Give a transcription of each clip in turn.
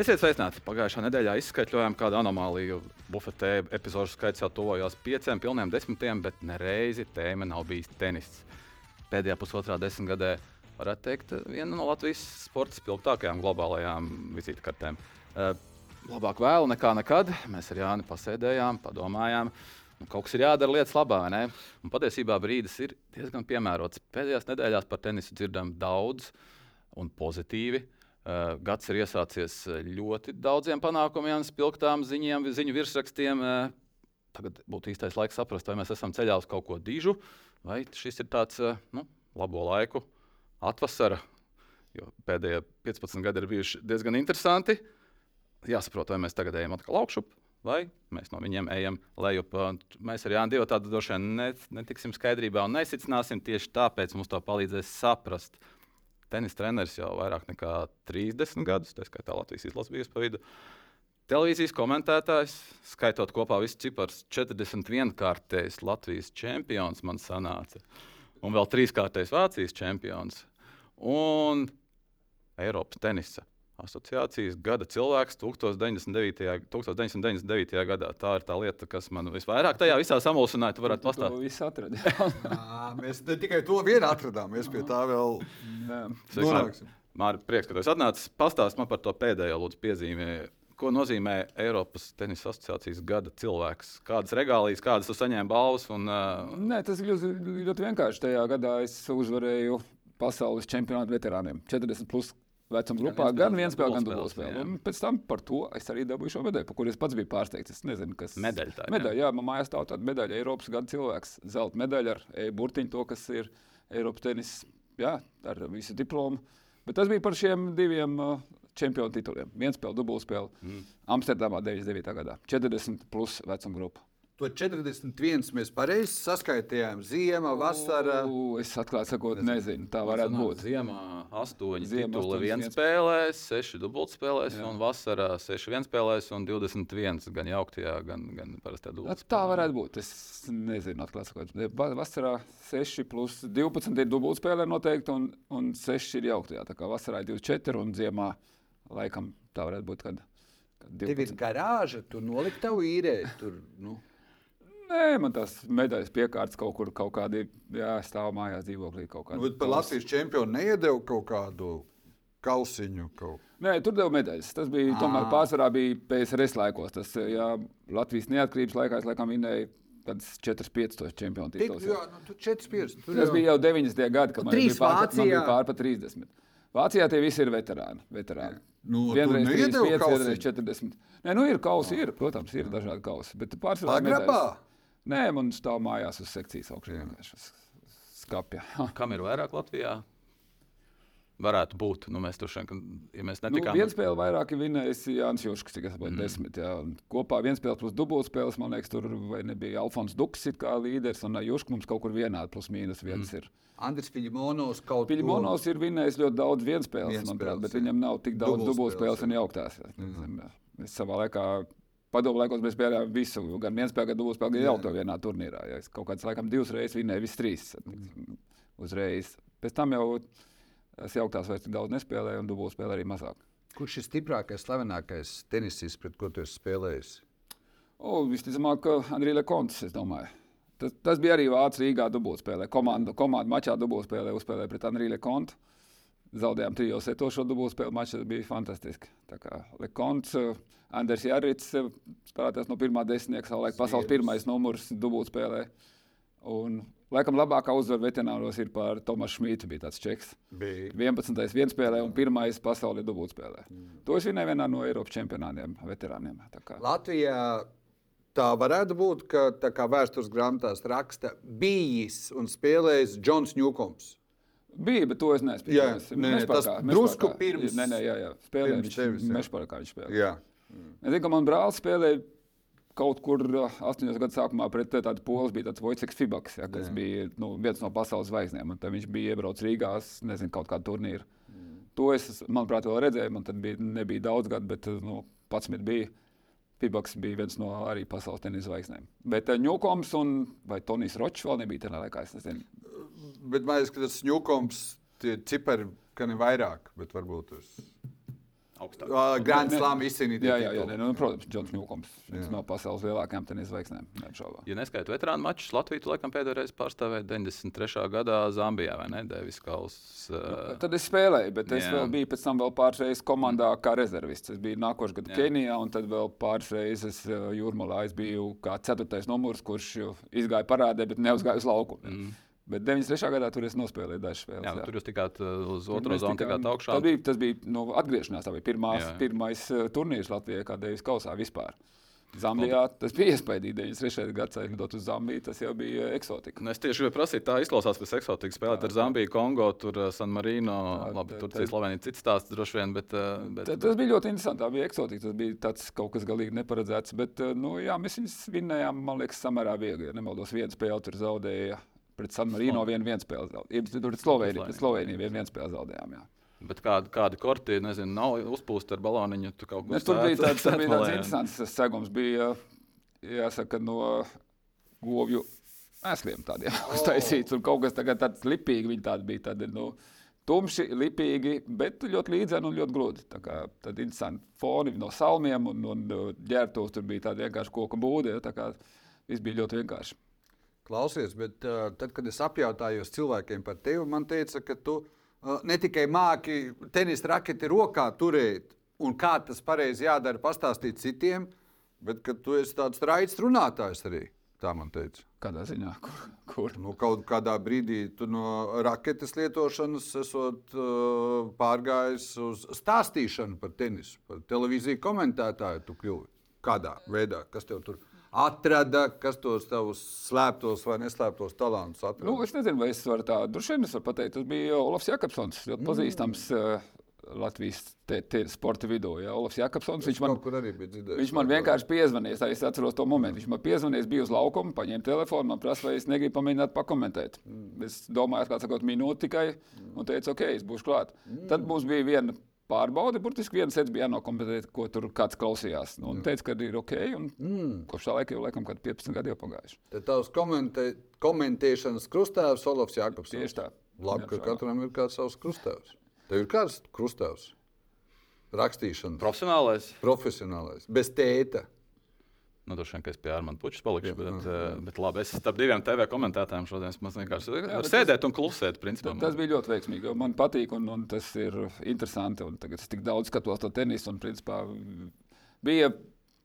Esiet sveicināti! Pagājušā nedēļā izskaidrojām, kāda anomālija bufetē epizodu skaits jau tuvojās pieciem, pilniem desmitiem, bet nereizi tēma nav bijis tenis. Pēdējā pusotrā desmitgadē, varētu teikt, viena no Latvijas sporta spilgtākajām globālajām vizītkartēm. Uh, labāk vēlu nekā nekad. Mēs ar Jāni pasēdējām, padomājām. Nu, kaut kas ir jādara lietas labā, vai ne? Un patiesībā brīdis ir diezgan piemērots. Pēdējās nedēļās par tenisu dzirdam daudz un pozitīvi. Uh, gads ir iesācies ļoti daudziem panākumiem, spilgtām ziņām, ziņu virsrakstiem. Uh, tagad būtu īstais laiks saprast, vai mēs esam ceļā uz kaut ko dižu, vai šis ir tāds nu, labo laiku atvasara. Jo pēdējie 15 gadi ir bijuši diezgan interesanti. Jāsaprot, vai mēs tagad ejam atkal augšup, vai mēs no viņiem ejam lejup. Mēs ar Jānu Dievu tādu droši vien netiksim skaidrībā un nesicināsim. Tieši tāpēc mums to palīdzēs saprast tenis treneris jau vairāk nekā 30 gadus, tā skaitā Latvijas izlases bijusi pa vidu. Televīzijas komentētājs, skaitot kopā visus ciparus, 41 kārtējs Latvijas čempions man sanāca, un vēl trīskārtējs Vācijas čempions un Eiropas tenisa asociācijas gada cilvēks 1999. 1999. gadā. Tā ir tā lieta, kas man visvairāk tajā visā samulsināja. Tu varētu pastāstīt. To visu atradām. mēs ne tikai to vienu atradām, mēs pie tā vēl nonāksim. Mārķis, prieks, ka tu esi atnācis. Pastāst man par to pēdējo lūdzu piezīmē. Ko nozīmē Eiropas Tenisa asociācijas gada cilvēks? Kādas regālijas, kādas tu saņēmi balvas? Un, uh... Nē, tas ir ļoti, ļoti vienkārši. Tajā gadā es uzvarēju pasaules čempionātu veterāniem. 40 plus vecuma grupā, gan vienspēle, gan dubultspēle. Un pēc tam par to es arī dabūju šo medaļu, par kuru es pats biju pārsteigts. Es nezinu, kas ir medaļa. Tā, medaļa jā, jā man mājās stāv tāda medaļa, Eiropas gada cilvēks, zelta medaļa ar e-burtiņu, to, kas ir Eiropas tenis, jā, ar visu diplomu. Bet tas bija par šiem diviem uh, čempionu tituliem. Vienspēle, dubultspēle mm. Amsterdamā 99. gadā, 40 plus vecuma grupa. To 41 mēs pareizi saskaitījām. Ziema, vasara. U, es atklāti sakot, nezinu. Tā varētu Sanāk, būt. Ziemā 8 Ziemā tituli astoņas viens viens- spēlēs, 6 dubultspēlēs, un vasarā 6 vienspēlēs un 21 gan jauktajā, gan, gan parastajā Tā, dubultspēlē. tā varētu būt. Es nezinu, atklāti sakot. Va- Vasarā 6 plus 12 ir dubultspēlē noteikti, un, un 6 ir jauktajā. Tā kā vasarā ir 24 un ziemā laikam tā varētu būt. Kad, kad Tev ir 12. garāža, tu noliksi tavu īrēju. Tur, nu. Nē, man tās medaļas piekārtas kaut kur, kaut kādi, jā, stāv mājās dzīvoklī kaut kādā. Nu, bet par Latvijas čempionu neiedeva kaut kādu kausiņu. Kaut. Nē, tur deva medaļas. Tas bija tomēr pārsvarā bija PSRS laikos. Tas, jā, Latvijas neatkarības laikā es laikam vinēju kādas 4-5 čempionu Tik, titulus. jā, nu, tu 4-5. Tas bija jau 90. gadi, kad man bija pār, man bija Vācijā. pār pa 30. Vācijā tie visi ir veterāni. veterāni. Nu, vienreiz neiedevi 35, kausiņu? vienreiz 40. Nē, nu ir kausi, ir, protams, ir dažādi kausi. Bet pārsvarā Pagrabā? medaļas- Nē, man stāv mājās uz sekcijas augšā. Skapja. Kam ir vairāk Latvijā? Varētu būt. Nu, mēs tur šodien, ja mēs Nu, netikām viens spēle vairāk ir vinējis Jānis cik es saprotu, mm. desmit. Jā. Un Kopā viens spēle plus dubultspēles, man liekas, tur vai nebija Alfons Duks kā līderis, un Juškas mums kaut kur vienādi plus mīnus viens mm. ir. Andris Fiļimonovs kaut ko Piļmonovs ir vinējis ļoti daudz vienspēles, Vienspēles, manuprāt, bet jā. viņam nav tik daudz Dubultspēles, un jā. jauktās. Mm. Mēs savā laikā, padomu laikos, mēs spēlējām visu, gan vienspēle, gan dubultspēle, gan jaukto vienā turnīrā. Jā. Es kaut kāds laikam divas reizes vinēju, visas trīs Mm. uzreiz. Pēc tam jau es jauktās vairs tik daudz nespēlēju un dubultspēle arī mazāk. Kurš ir stiprākais, slavenākais tenisists, pret ko tu esi spēlējis? O, visticamāk, Andrija Lekonts, es domāju. Tas, tas bija arī Vācijā Rīgā dubultspēlē. Komanda, komanda mačā dubultspēlē uzspēlēja pret Andriju Lekontu. Zaudējām trijos setos šo dubultspēli. Mačs bija fantastisks. Tā kā Lekonts, eh, Andrēs Jārits eh, spēlētājs no pirmā desmitnieka, savulaik pasaules pirmais numurs dubultspēlē. Un laikam labākā uzvara veterināros ir par Tomasu Šmītu, bija tāds čeks. Bija. 11. vienspēlē un 1. pasaules dubultspēlē. To es vinēju vienā no Eiropas čempionātiem, veterāniem. Latvijā tā varētu būt, ka tā kā vēstures grāmatās raksta, bijis un spēlējis Džons Ņūkoms. Bija, bet to es nespēju. Jā, nē, Mešparkā, tas Mešparkā. drusku pirms- Nē, nē, jā, jā. Spēlēja viņš tevis. Mešparkā viņš spēlēja. Jā. Es zinu, ka man brālis spēlēja kaut kur uh, 8 gadu sākumā pret uh, tādu polis, bija tāds Vojceks Fibaks, ja, kas jā. bija nu, viens no pasaules zvaigznēm. tad Viņš bija iebraucis Rīgā, nezinu, kaut kādu turnīru. Mm. To es, manuprāt, vēl redzēju. Man tad bija, nebija daudz gadu, bet uh, nu, 11 bija. Fibaks bija viens no arī pasaules tenisa zvaigznēm. Bet uh, Ņūkoms un vai Tonijs Ročs vēl nebija tajā laikā. Es nezinu. Bet man liekas, ka tas Ņūkoms, tie cipari, ka ne vairāk, bet varbūt tas. augstāk. Grand Slam izcīnītie Jā, jā, jā nē, nu, protams, Džons Ņūkoms. Viens no pasaules lielākajām tenisa zvaigznēm. neapšaubām. Ja neskaita veterānu mačus, Latviju laikam pēdējo reizi pārstāvēja 93. gadā Zambijā, vai ne? Devis Kauls. Uh, Tad es spēlēju, bet es Jā. vēl biju pēc tam vēl pāris reizes komandā kā rezervists. Es biju nākošais gads Jā. Kenijā, un tad vēl pāris reizes uh, Jūrmalā. Es biju kā ceturtais numurs, kurš uh, izgāja parādē, bet neuzgāja uz laukumu. Mm. Bet 93. gadā tur es nospēlēju dažas spēles. jā, jā. tur jūs tikāt uh, uz Tur otro zonu, tikāt augšā. Tā bija, tas bija nu, atgriešanās. Tā bija pirmās, Jā, jā. pirmais uh, turnīrs Latvijai, kā Deivs Kausā vispār. Zambijā tas bija iespaidīgi. 93. gadā lidot uz Zambiju, tas jau bija eksotika. Nu, es tieši gribēju prasīt, tā izklausās pēc eksotikas spēlēt ar Zambiju, Kongo, tur uh, San Marino, Tā, labi, Turcija, tā- Slovenija, cits stāsts droši vien, bet, uh, bet Tā, tas bija ļoti interesanti. Tā bija eksotika. Tas bija tāds kaut kas galīgi neparedzēts. Bet uh, nu, jā, mēs viņus vinnējām, man liekas, samērā viegli. Ja nemaldos, viena spēle tur zaudēja. Pret San Marino vienu vienu spēli zaudējām. Tur Sloveniju vienu, vienu spēli zaudējām. Jā. Bet kādi, kādi korti, nezinu, nav uzpūsti ar baloniņu. Tu kaut ko Ne, tur bija tāds, tur bija tāds interesants segums. Bija, jāsaka, no govju mēsliem tādiem uztaisīts. Tur kaut kas tagad tāds lipīgi, viņi tādi bija tādi, nu, tumši, lipīgi, bet ļoti līdzeni un ļoti gludi. Tā kā tad interesanti foni no salmiem un, un ģērbtos tur bija tādi vienkārši koku būdi. Ja, tā kā viss bija ļoti vienkārši. Klausies, bet uh, tad, kad es apjautājos cilvēkiem par tevi, man teica, ka tu uh, ne tikai māki tenisa raketi rokā turēt, un kā tas pareizi jādara, pastāstīt citiem, bet ka tu esi tāds raids runātājs arī. Tā man teica. Kādā ziņā, kur? kur? Nu, kaut kādā brīdī tu no raketes lietošanas esot uh, pārgājis uz stāstīšanu par tenisu, par televīziju komentētāju. Tu kļuvi kādā veidā, kas tev tur atrada, kas tos tavus slēptos vai neslēptos talantus atrada. Nu, es nezinu, vai es varu tā, droši vien pateikt, tas bija Olofs Jakobsons, ļoti pazīstams uh, Latvijas te, te sporta vidū. Ja? Olofs Jakobsons, viņš man, bija dzirdējis. viņš man vienkārši piezvanīja, es atceros to momentu. Viņš man piezvanīja, es biju uz laukuma, paņēma telefonu, man prasa, vai es negribu pamēģināt pakomentēt. Es domāju, kā sakot, minūti tikai, un teicu, ok, es būšu klāt. Tad mums bija viena pārbaude, burtiski viens sets bija jānokompetēt, ko tur kāds klausījās. Nu, un teica, ka ir ok, un mm. kopš tā laika jau laikam kaut 15 gadi jau pagājuši. Tad tavs komentē, komentēšanas krustāvs Olofs Jākops. Tieši tā. Labi, ka Jā, katram ir kāds savs krustāvs. Tev ir kāds krustāvs? Rakstīšana. Profesionālais. Profesionālais. Bez tēta. Nu, droši vien, ka es pie Armāna Puķa palikšu, bet, uh, bet labi, es starp diviem TV komentētājiem šodien vienkārši bet sēdēt un klusēt. Principā, Tas bija ļoti veiksmīgi. Man patīk, un, un tas ir interesanti. Tagad es tik daudz skatos to tenisu. Un, principā, bija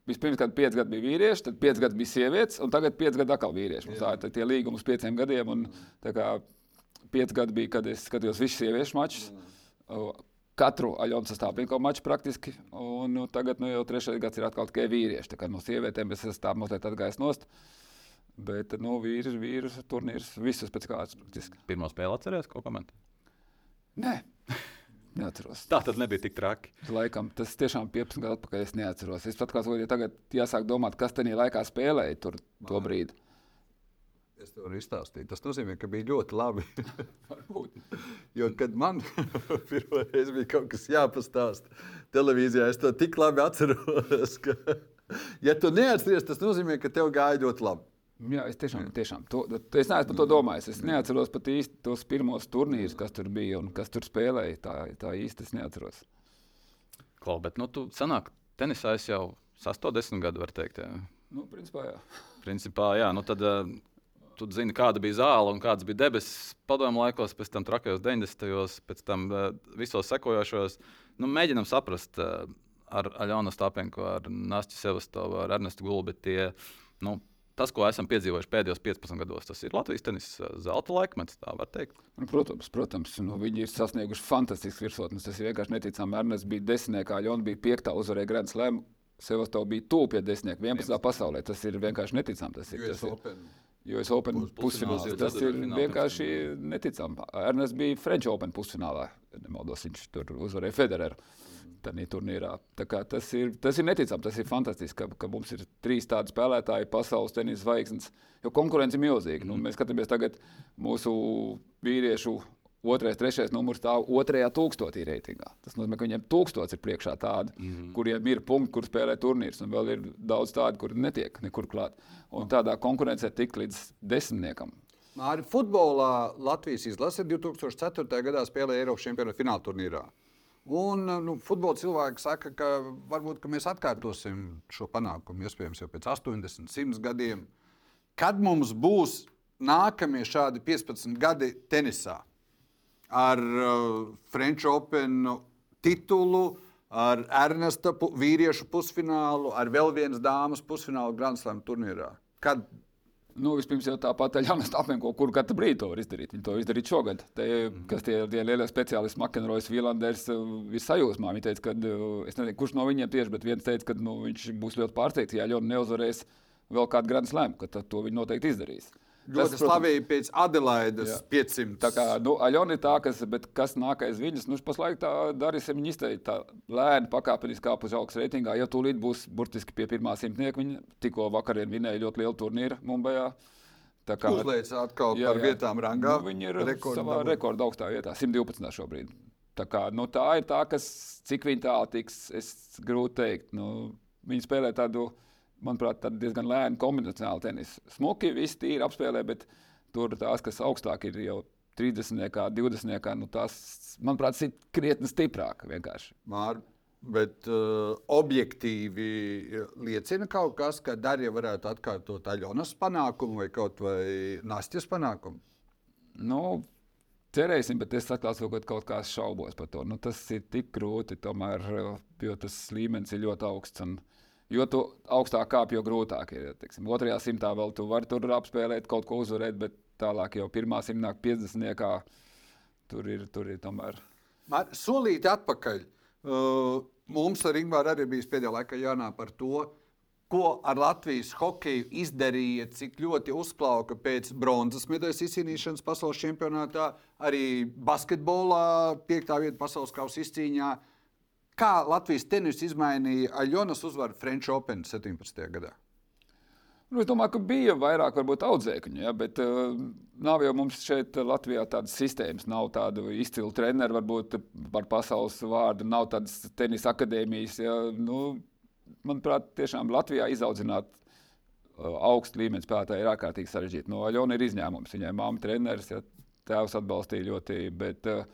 vispirms, kad pieci gadi bija vīrieši, tad pieci gadi bija sievietes, un tagad pieci gadi atkal vīrieši. Mums Tā ir tie līgumi uz pieciem gadiem. Un, tā kā pieci gadi bija, kad es skatījos visus sieviešu mačus. O, Katru aļonu sastāvdaļu maču praktiski, un nu, tagad nu, jau trešais gads ir atkal tikai vīrieši. Tā kā no sievietēm es esmu tā mazliet atgājis nost. Bet nu, vīri, vīri turnīrs visus pēc kārtas praktiski. Pirmā spēle atceries, ko komentēt? Nē, neatceros. Tā tad nebija tik traki. Laikam, tas tiešām 15 gadu atpakaļ es neatceros. Es pat kā tagad jāsāk domāt, kas tajā laikā spēlēja tur to brīdi. Es tev varu izstāstīt. Tas nozīmē, ka bija ļoti labi. Varbūt. jo, kad man pirmā reize bija kaut kas jāpastāsta televīzijā, es to tik labi atceros. Ka, ja tu neatceries, tas nozīmē, ka tev gāja ļoti labi. Jā, es tiešām, tiešām to, to, es neesmu par to domājis. Es neatceros pat īsti tos pirmos turnīrus, kas tur bija un kas tur spēlēja. Tā, tā īsti es neatceros. Klau, bet, nu, tu sanāk, tenisā es jau 80 gadu, var teikt. Jā. Nu, principā, jā. Principā, jā, nu tad uh, tu zini, kāda bija zāle un kādas bija debesis padomu laikos, pēc tam trakajos 90. gados, pēc tam uh, visos sekojošos. Nu, mēģinam saprast uh, ar Aļonu Stāpenko, ar Nāstu Sevastovu, ar Ernestu Gulbi. Tie, nu, tas, ko esam piedzīvojuši pēdējos 15 gados, tas ir Latvijas tenisa zelta laikmets, tā var teikt. Nu, protams, protams nu, viņi ir sasnieguši fantastisks virsotnes. Tas ir vienkārši neticami. Ernsts bija desmitniekā, Jona bija piektā, uzvarēja Grand Slam. Sevastovs bija tuvu pie desmitnieka, 11. pasaulē. Tas ir vienkārši neticami. Tas ir, tas ir, es Open pusfinālā. Tas ir vienkārši neticami. Ernsts bija French Open pusfinālā. Nemaldos, viņš tur uzvarēja Federeru. Tas ir, tas ir neticami, tas ir fantastiski, ka, ka mums ir trīs tādi spēlētāji, pasaules tenisa zvaigznes. Jo konkurence ir milzīga. Nu, mēs skatāmies tagad mūsu vīriešu otrais, trešais numurs stāv otrajā tūkstotī reitingā. Tas nozīmē, ka viņiem tūkstots ir priekšā tādi, mm -hmm. kuriem ir punkti, kur spēlē turnīrs, un vēl ir daudz tādu, kuri netiek nekur klāt. Un tādā konkurencē tik līdz desmitniekam. Arī futbolā Latvijas izlase 2004. gadā spēlēja Eiropas čempionāta fināla turnīrā. Un nu, futbola cilvēki saka, ka varbūt ka mēs atkārtosim šo panākumu iespējams jau pēc 80, 100 gadiem. Kad mums būs nākamie šādi 15 gadi tenisā ar uh, French Open titulu, ar Ernesta pu vīriešu pusfinālu, ar vēl vienas dāmas pusfinālu Grand Slam turnīrā? Kad Nu, vispirms jau tāpat Jānis apmeklē, kur katru brīdi to var izdarīt. Viņi to izdarīja šogad. Te, kas tie, tie lielie speciālisti, Makenrojas, Vīlanders, ir sajūsmā. Viņi teica, ka, es nezinu, kurš no viņiem tieši, bet viens teica, ka nu, viņš būs ļoti pārsteigts, ja Ļona neuzvarēs vēl kādu Grand Slam, ka to viņi noteikti izdarīs. Ļoti slavīgi pēc Adelaides jā. 500. Tā kā nu, Aļona ir tā, kas, kas nāk aiz viņas, nu, pašlaik tā darīs, viņa izteikt tā lēni pakāpeniski kāp uz augstu reitingā. Ja tūlīt būs burtiski pie pirmā simtnieka, viņa tikko vakarien vinēja ļoti lielu turnīru Mumbajā. Tā kā uzliekas atkal jā, par jā. vietām rangā. Nu, viņa ir rekorda savā rekorda augstā vietā, 112. šobrīd. Tā, kā, nu, tā ir tā, kas cik viņa tālu tiks, es grūti teikt. Nu, viņa spēlē tādu manuprāt, diezgan lēni kombinācijāli tenis. Smuki viss tīri apspēlē, bet tur tās, kas augstāk ir jau 30, 20, nu tās, manuprāt, ir krietni stiprāk vienkārši. Mār. Bet uh, objektīvi liecina kaut kas, ka Darija varētu atkārtot Aļonas panākumu vai kaut vai Nastjas panākumu. Nu, cerēsim, bet es atklāšu, ka kaut kāds šaubos par to. Nu, tas ir tik grūti, tomēr, jo tas līmenis ir ļoti augsts. Un, uh, Jo tu augstāk kāp, jo grūtāk ir. Teiksim, otrajā simtā vēl tu vari tur apspēlēt, kaut ko uzvarēt, bet tālāk jau pirmā simtā, 50. tur ir, tur ir tomēr. Man solīti atpakaļ. Uh, mums ar Ingūru arī bija pēdējā laikā jārunā par to, ko ar Latvijas hokeju izdarīja, cik ļoti uzplauka pēc bronzas medaļas izcīnīšanas pasaules čempionātā, arī basketbolā, piektā vieta pasaules kausa izcīņā. Uh, Kā Latvijas tenis izmainīja Aļonas uzvaru French Open 17. gadā? Nu, es domāju, ka bija vairāk audzēkņu, ja, bet uh, nav jau mums šeit Latvijā tādas sistēmas, nav tādu izcilu treneru, varbūt par pasaules vārdu, nav tādas tenisa akadēmijas. Ja, nu, manuprāt, tiešām Latvijā izaudzināt uh, augstu līmeņa spēlētāju ir ārkārtīgi sarežģīti. No Aļona ir izņēmums, viņai māma treneris, ja, tēvs atbalstīja ļoti, bet uh,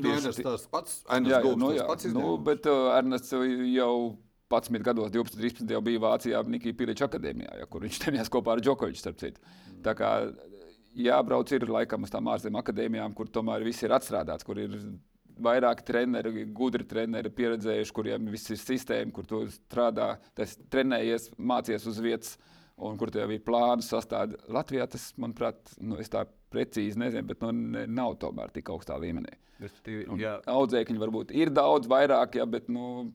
Tieši tas pats. Jā, jā, nu, jā. Pats nu, bet uh, Ernests jau 11 gados, 12, 13 jau bija Vācijā, Nikija Piliča akadēmijā, ja, kur viņš trenējās kopā ar Džokoviču. Mm. Tā kā jābrauc ir laikam uz tām ārzemju akadēmijām, kur tomēr viss ir atstrādāts, kur ir vairāk treneri, gudri treneri, pieredzējuši, kuriem viss ir sistēma, kur tu strādā, tas trenējies, mācies uz vietas. Un kur tev ir plāns sastādīt Latvijā, tas, manuprāt, nu, es tā precīzi nezinu, bet nu, nav tomēr tik augstā līmenī. Audzēkņi varbūt ir daudz vairāk, ja, bet nu,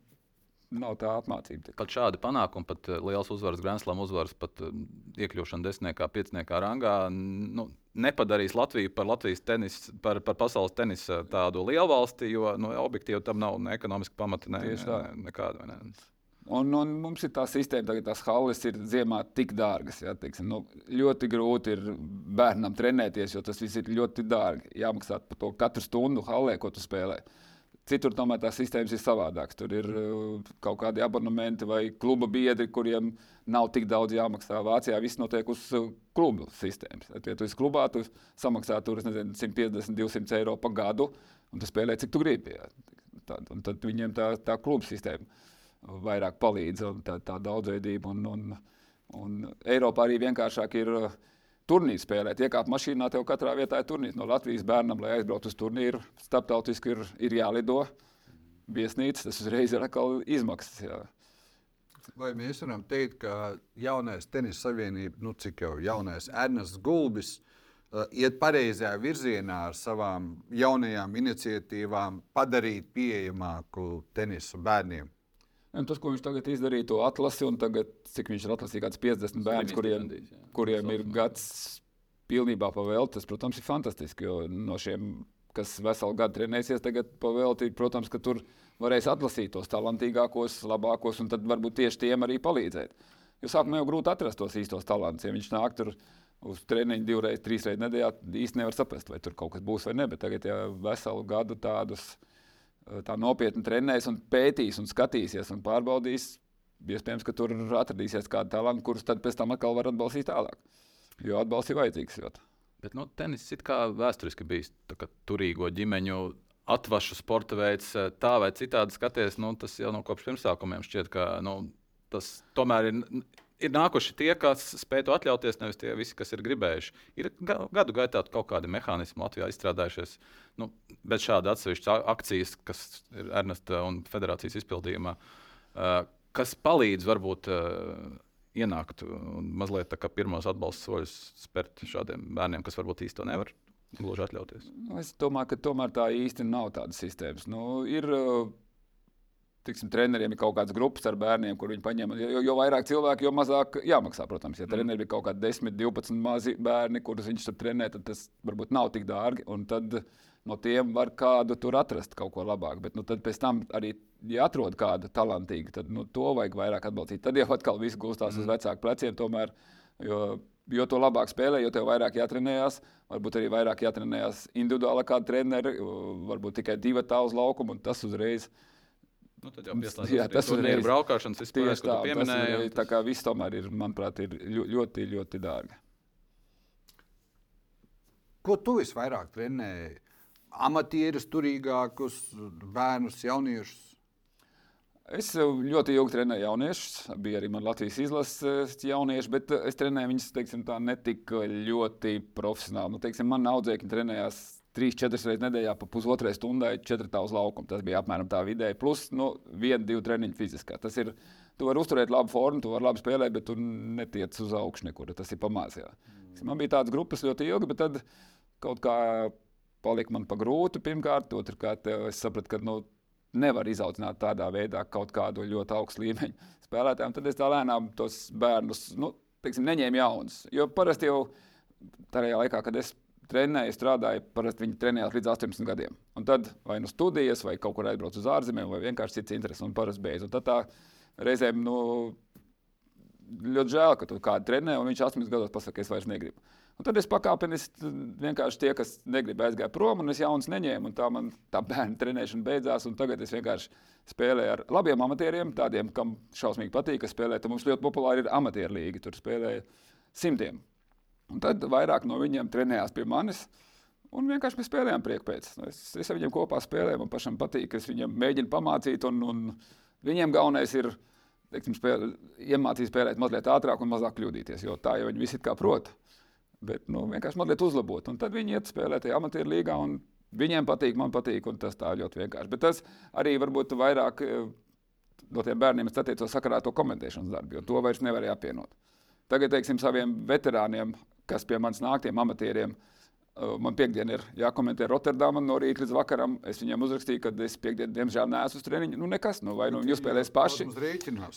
nav tā apmācība. Pat šādi panākumi, pat eh, liels uzvaras, Grānslāma uzvaras, pat eh, iekļūšana desmitniekā, pieciniekā rangā. Nu, Nepadarīs Latviju par Latvijas tenis, par, par pasaules tenisa tādu lielu valsti, jo nu, objektīvi tam nav ne ekonomiski pamata, ne, ne, nekāda. Ne. Un, un mums ir tā sistēma, ka tās halles ir ziemā tik dārgas. Ja, teiksim, nu, ļoti grūti ir bērnam trenēties, jo tas viss ir ļoti dārgi. Jāmaksā par to katru stundu hallē, ko tu spēlē. Citur tomēr tās sistēmas ir savādākas. Tur ir uh, kaut kādi abonementi vai kluba biedri, kuriem nav tik daudz jāmaksā. Vācijā viss notiek uz uh, klubu sistēmas. Ja tu esi klubā, tu samaksā tur, nezinu, 150, 200 eiro pa gadu, un tu spēlē, cik tu gribi. Ja. Tad, tad viņiem tā, tā kluba sistēma vairāk palīdz tā, tā daudzveidība. Un, un, un Eiropā arī vienkāršāk ir uh, turnīru spēlēt. Iekāpt mašīnā, tev katrā vietā ir turnīrs. No Latvijas bērnam, lai aizbrauktu uz turnīru, starptautiski ir, ir jālido. Viesnīca, tas uzreiz ir atkal izmaksas. Jā. Vai mēs varam teikt, ka jaunais tenisa savienība, nu cik jau jaunais Ernests Gulbis, uh, iet pareizajā virzienā ar savām jaunajām iniciatīvām, padarīt pieejamāku tenisu bērniem? Un tas, ko viņš tagad izdarīja, to atlasi, un tagad, cik viņš ir atlasījis, kāds 50 bērns, kuriem, kuriem ir gads pilnībā pavēlts, tas, protams, ir fantastiski. Jo no šiem, kas veselu gadu trenēsies, tagad pavēlti, protams, ka tur varēs atlasīt tos talantīgākos, labākos, un tad varbūt tieši tiem arī palīdzēt. Jo sākumā jau grūti atrast tos īstos talantus. Ja viņš nāk tur uz treniņu divreiz, trīs reizes nedēļā, īsti nevar saprast, vai tur kaut kas būs vai nē. Bet tagad, ja veselu gadu tādus tā nopietni trenēs un pētīs un skatīsies un pārbaudīs, iespējams, ka tur atradīsies kāda talanta, kurus tad pēc tam atkal var atbalstīt tālāk. Jo atbalsts ir vajadzīgs. Ļoti. Bet nu, tenis ir kā vēsturiski bijis turīgo ģimeņu atvašu sporta veids, tā vai citādi skaties, nu, tas jau no kopš pirmsākumiem šķiet, ka nu, tas tomēr ir. Ir nākuši tie, kas spēj to atļauties, nevis tie visi, kas ir gribējuši. Ir gadu gaitā kaut kādi mehānismi Latvijā izstrādājušies, nu, bet šāda atsevišķa akcijas, kas ir Ernesta un Federācijas izpildījumā, uh, kas palīdz varbūt uh, ienākt un mazliet tā kā pirmos atbalsta soļus spērt šādiem bērniem, kas varbūt īsti to nevar gluži atļauties. Nu, es domāju, ka tomēr tā īsti nav tādas sistēmas. Nu, ir, tiksim, treneriem ir kaut kādas grupas ar bērniem, kur viņi paņem. Jo, jo vairāk cilvēku, jo mazāk jāmaksā. Protams, ja mm. treneriem ir kaut kādi 10, 12 mazi bērni, kurus viņš tur trenē, tad tas varbūt nav tik dārgi. Un tad no tiem var kādu tur atrast kaut ko labāku. Bet nu, tad pēc tam arī, ja atrod kādu talantīgu, tad nu, to vajag vairāk atbalstīt. Tad jau atkal viss gulstās mm. uz vecāku pleciem. Tomēr, jo, jo to labāk spēlē, jo tev vairāk jātrenējās. Varbūt arī vairāk jātrenējās individuāli kā treneri, varbūt tikai divi tā uz laukumu, un tas uzreiz Nu, tad jau pieslēdzas jā, tas ir braukšanas vispār, ko tu pieminēji. Tas, tā kā viss tomēr ir, manuprāt, ir ļoti, ļoti dārgi. Ko tu visvairāk trenēji? Amatierus, turīgākus, bērnus, jauniešus? Es ļoti ilgi trenēju jauniešus. Bija arī Latvijas izlases jaunieši, bet es trenēju viņus teiksim, tā, ne tik ļoti profesionāli. Nu, teiksim, man audzēkņi trenējās trīs, četras reizes nedēļā pa pusotrai stundai, četrā uz laukumu. Tas bija apmēram tā vidēji. Plus, nu, viena, divi treniņi fiziskā. Tas ir, tu vari uzturēt labu formu, tu vari labi spēlēt, bet tu netiec uz augšu nekur. Tas ir pamācījā. Mm. Man bija tādas grupas ļoti ilgi, bet tad kaut kā palika man pa grūti pirmkārt. Otrkārt, es sapratu, ka nu, nevar izaudzināt tādā veidā kaut kādu ļoti augstu līmeņu spēlētājiem. Tad es tā lēnām tos bērnus nu, teiksim, neņēmu jaunus. Jo parasti jau tajā laikā, kad es trenēju, strādāju, parasti viņi trenējās līdz 18 gadiem. Un tad vai nu studijas, vai kaut kur aizbrauc uz ārzemēm, vai vienkārši cits intereses, un parasti beidz. Un tad tā reizēm nu, ļoti žēl, ka tu kādu trenē, un viņš 18 gados pasakā, es vairs negribu. Un tad es pakāpeniski vienkārši tie, kas negrib aizgāja prom, un es jaunas neņēmu. Tā man tā bērnu trenēšana beidzās, un tagad es vienkārši spēlēju ar labiem amatieriem, tādiem, kam šausmīgi patīk, kas spēlē. Tad mums ļoti populāri ir amatieru līga, tur spēlēja simtiem. Un tad vairāk no viņiem trenējās pie manis. Un vienkārši mēs spēlējām prieku pēc. Es, es ar viņiem kopā spēlēju, man pašam patīk, es viņiem mēģinu pamācīt. Un, un viņiem galvenais ir teiksim, spēl, iemācīt spēlēt mazliet ātrāk un mazāk kļūdīties. Jo tā jau viņi visi kā prot. Bet nu, vienkārši mazliet uzlabot. Un tad viņi iet spēlēt tajā amatieru līgā. Viņiem patīk, man patīk, un tas tā ļoti vienkārši. Bet tas arī varbūt vairāk eh, no tiem bērniem es attiecos sakarā to komentēšanas darbu, jo to vairs nevarēja apvienot. Tagad, teiksim, saviem veterāniem kas pie manis nāk, tiem amatieriem. Uh, man piekdiena ir jākomentē Rotterdamā no rīta līdz vakaram. Es viņiem uzrakstīju, ka es piekdienu, diemžēl, neesmu uz treniņu. Nu, nekas, nu, vai nu viņi uzspēlēs paši,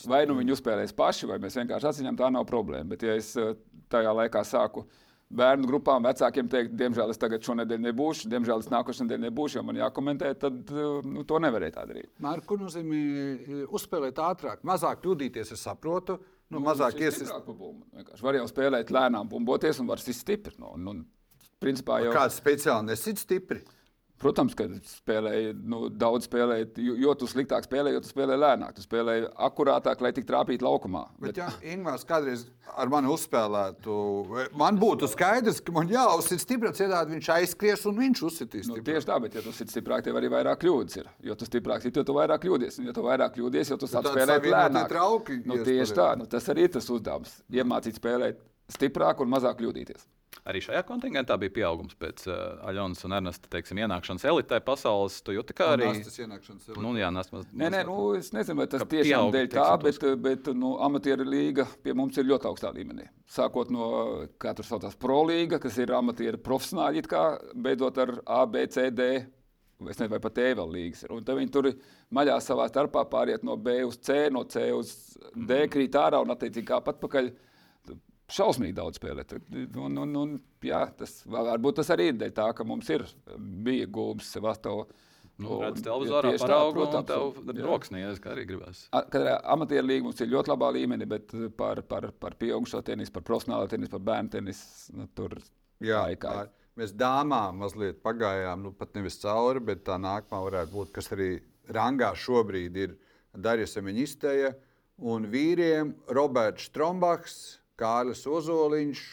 vai nu viņi uzspēlēs paši, vai mēs vienkārši atziņām, tā nav problēma. Bet, ja es uh, tajā laikā sāku bērnu grupām, vecākiem teikt, diemžēl es tagad šonadēļ nebūšu, diemžēl es nākošais nedēļa nebūšu, jo man jākomentē, tad uh, nu, to nevarēja tā darīt. Mārķis, ko nozīmē uzspēlēt ātrāk, mazāk kļūdīties, es saprotu. Nu, nu, mazāk iesaistīts. Var jau spēlēt lēnām, bumboties un var sist stipri. Nu, nu, principā jau... Kāds speciāli nesit stipri? Protams, ka spēlēji, nu, daudz spēlēji, jo, jo tu sliktāk spēlēji, jo tu spēlēji lēnāk. Tu spēlēji akurātāk, lai tik trāpītu laukumā. Bet, bet... ja Ingūns kādreiz ar mani uzspēlētu, man būtu skaidrs, ka man jāuzsit stiprāk, citādi viņš aizskries un viņš uzsitīs. Nu, tieši tā, bet ja tu sit stiprāk, tev arī vairāk kļūdas ir. Jo tu stiprāk sit, jo tu vairāk kļūdies. Un, ja tu vairāk kļūdies, jo tu sāc spēlēt lēnāk. Trauki, nu, tieši tā, nu, tas arī ir tas uzdevums. Iemācīt spēlēt stiprāk un mazāk kļūdīties. Arī šajā kontingentā bija pieaugums pēc uh, Aļonas un Ernesta teiksim, ienākšanas elitē pasaules. Tu jūti, kā arī tas ienākšanas elitē. Nu, jā, nes, maz, nē, nē, nu, es nezinu, vai tas tiešām dēļ tā, bet, bet nu, amatieru līga pie mums ir ļoti augstā līmenī. Sākot no, kā tur saucās, pro līga, kas ir amatieru profesionāļi, kā beidzot ar A, B, C, D. Es nezinu, vai pat E vēl līgas ir. Un tad viņi tur maļā savā starpā pāriet no B uz C, no C uz D, krīt ārā un attiecīgi kā atpakaļ šausmīgi daudz spēlēt. Un, un, un, jā, tas varbūt tas arī ir dēļ tā, ka mums ir bija gūmas Sevastovs. Nu, redz, televizorā paraugu, tā, protams, un tev rokas neies, kā arī gribēs. Katrā amatieru līga mums ir ļoti labā līmenī, bet par, par, par pieaugušo tenisu, par profesionālo tenisu, par bērnu tenisu, nu, tur jā, kā. Mēs dāmām mazliet pagājām, nu pat nevis cauri, bet tā nākamā varētu būt, kas arī rangā šobrīd ir Darija Semeņistēja un vīriem Roberts Strombachs, Kārlis Ozoliņš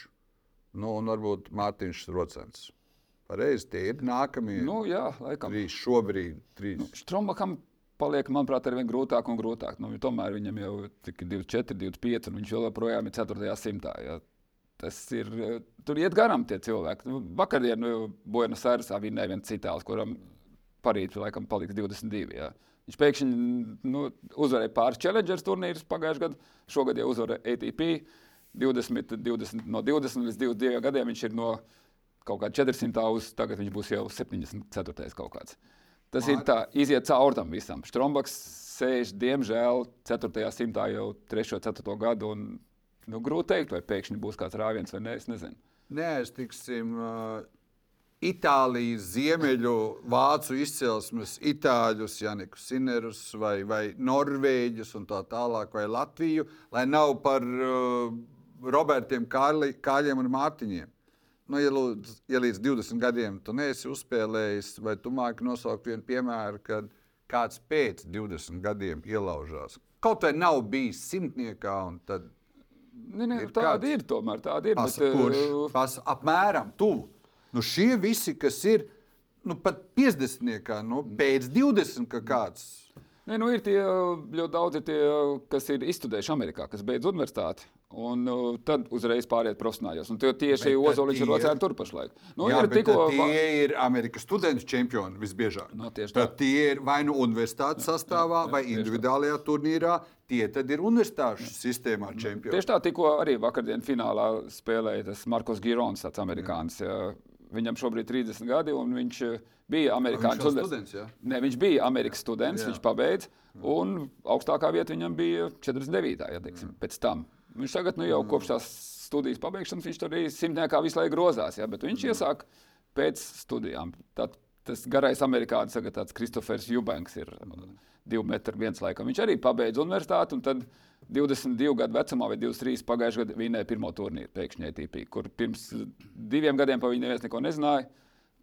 nu, un varbūt Mārtiņš Rocens. Pareizi, tie ir nākamie. Nu, jā, laikam. Trīs šobrīd. Trīs. Štrombakam paliek, manuprāt, ar vien grūtāk un grūtāk. Nu, tomēr viņam jau ir 24, 25, un viņš joprojām ir 4. simtā. Ja. Tas ir, tur iet garām tie cilvēki. Nu, vakardien nu, Buenos Airesā vinnēja viens citāls, kuram parīt laikam paliks 22. Ja. Viņš pēkšņi nu, uzvarēja pāris Challengers turnīrus pagājušajā gadā, šogad jau uzvarēja ATP. 20, 20, no 20 līdz 22 gadiem viņš ir no kaut kā 400 uz tagad viņš būs jau 74. kaut kāds. Tas Māri. ir tā, iziet cauri tam visam. Strombaks sēž, diemžēl, 4. simtā jau 3. un 4. gadu. Un, nu, grūti pateikt, vai pēkšņi būs kāds rāviens vai nē, es nezinu. Nē, es tiksim. Uh... Itālijas, Ziemeļu, Vācu izcelsmes, Itāļus, Janikus Sinerus, vai, vai Norvēģus un tā tālāk, vai Latviju, lai nav par uh, Robertiem Kārli, Kāļiem un Mārtiņiem nu, ja, lūdzu, ja līdz 20 gadiem tu neesi uzspēlējis, vai tu māki nosaukt vienu piemēru, kad kāds pēc 20 gadiem ielaužās. Kaut vai nav bijis simtniekā, un tad ne, ne, ir tāda kāds, ir tomēr. Tāda ir pasa, bet, kurš, uh, pas, apmēram tuvu. Nu, šie visi, kas ir nu, pat 50, nu, pēc 20, ka kāds. Ne, nu, ir tie ļoti daudzi, tie, kas ir izstudējuši Amerikā, kas beidz universitāti. Un uh, tad uzreiz pāriet profesionāļos. Un tieši Ozoliņš ir rocēni tur pašlaik. Nu, jā, ir tikko... Tie ir Amerikas studentu čempioni visbiežāk. No, tieši tā. Tad tie ir vai nu universitātes sastāvā, jā, jā, vai individuālajā turnīrā. Tie tad ir universitāšu sistēmā čempioni. Tieši tā, tikko arī vakardien finālā spēlēja tas Markus Girons, tāds amerikānis. Jā. Viņam šobrīd ir 30 gadi, un viņš uh, bija amerikāņu students. students ne, viņš bija Amerikas students, jā. viņš pabeidza, un augstākā vieta viņam bija 49. Ja, teiksim, pēc tam. Viņš tagad nu, jau kopš tās studijas pabeigšanas, viņš tur arī simtniekā visu laiku grozās. Ja, bet viņš iesāk pēc studijām. Tad, tas garais amerikānis, tagad tāds Kristofers Jubanks ir divi metri viens laikam. Viņš arī pabeidza universitāti un tad 22 gadu vecumā vai 23 pagājušajā gadā vinēja pirmo turnīru pēkšņi ATP, kur pirms diviem gadiem par viņu neviens neko nezināja.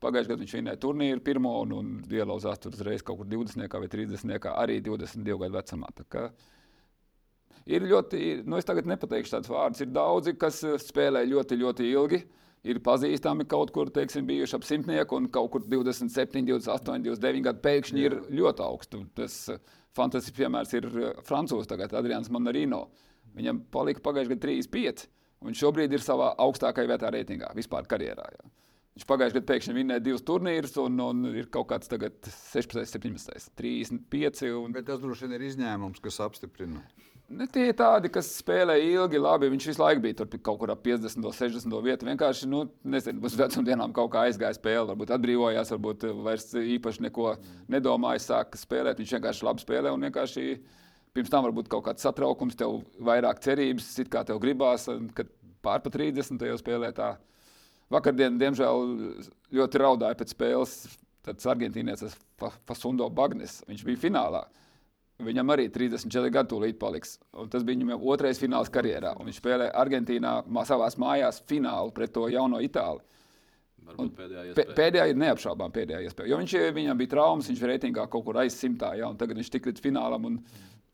Pagājušajā gadā viņš vinēja turnīru pirmo un, un ielauzās tur uzreiz kaut kur 20 vai 30 arī 22 gadu vecumā. Uh, ir ļoti, nu es tagad nepateikšu tādus vārdus, ir daudzi, kas eh, spēlē ļoti, ļoti ilgi. Ir pazīstami kaut kur, teiksim, bijuši ap simtnieku, un kaut kur 27, 28, 29 gadi pēkšņi ir ļoti augstu. Tas eh, fantastisks piemērs ir eh, Francūzs, tagad Adrians Monarino. Viņam palika pagājušajā gadā 35, un šobrīd ir savā augstākajā vietā reitingā, vispār karjerā. Jā. Viņš pagājušajā gadā pēkšņi vinnēja divus turnīrus, un, un ir kaut kāds 16, 17, 35. Un... Bet tas droši vien ir izņēmums, kas apstiprina. Ne, tie ir tādi, kas spēlē ilgi, labi. Viņš visu laiku bija tur kaut kur ap 50, 60 vietu. Vienkārši, nu, nezinu, uz vecumdienām kaut kā aizgāja spēle, varbūt atbrīvojās, varbūt vairs īpaši neko nedomāja, sāka spēlēt. Viņš vienkārši labi spēlē un vienkārši pirms tam varbūt kaut kāds satraukums, tev vairāk cerības, it kā tev gribās, kad pārpa 30. jau spēlē tā. Vakardien, diemžēl, ļoti raudāja pēc spēles. Tāds argentīnietis Fasundo Bagnis, viņš bija finālā. Viņam arī 34 gadi tūlīt paliks. Un tas bija viņam otrais fināls karjerā. Un viņš spēlēja Argentīnā savā mājās finālu pret to jauno Itāliju. Pēdējā, pēdējā ir neapšaubām pēdējā iespēja. Jo viņš, viņam bija traumas, viņš reitingā kaut kur aiz simtā, ja, un tagad viņš tik līdz finālam un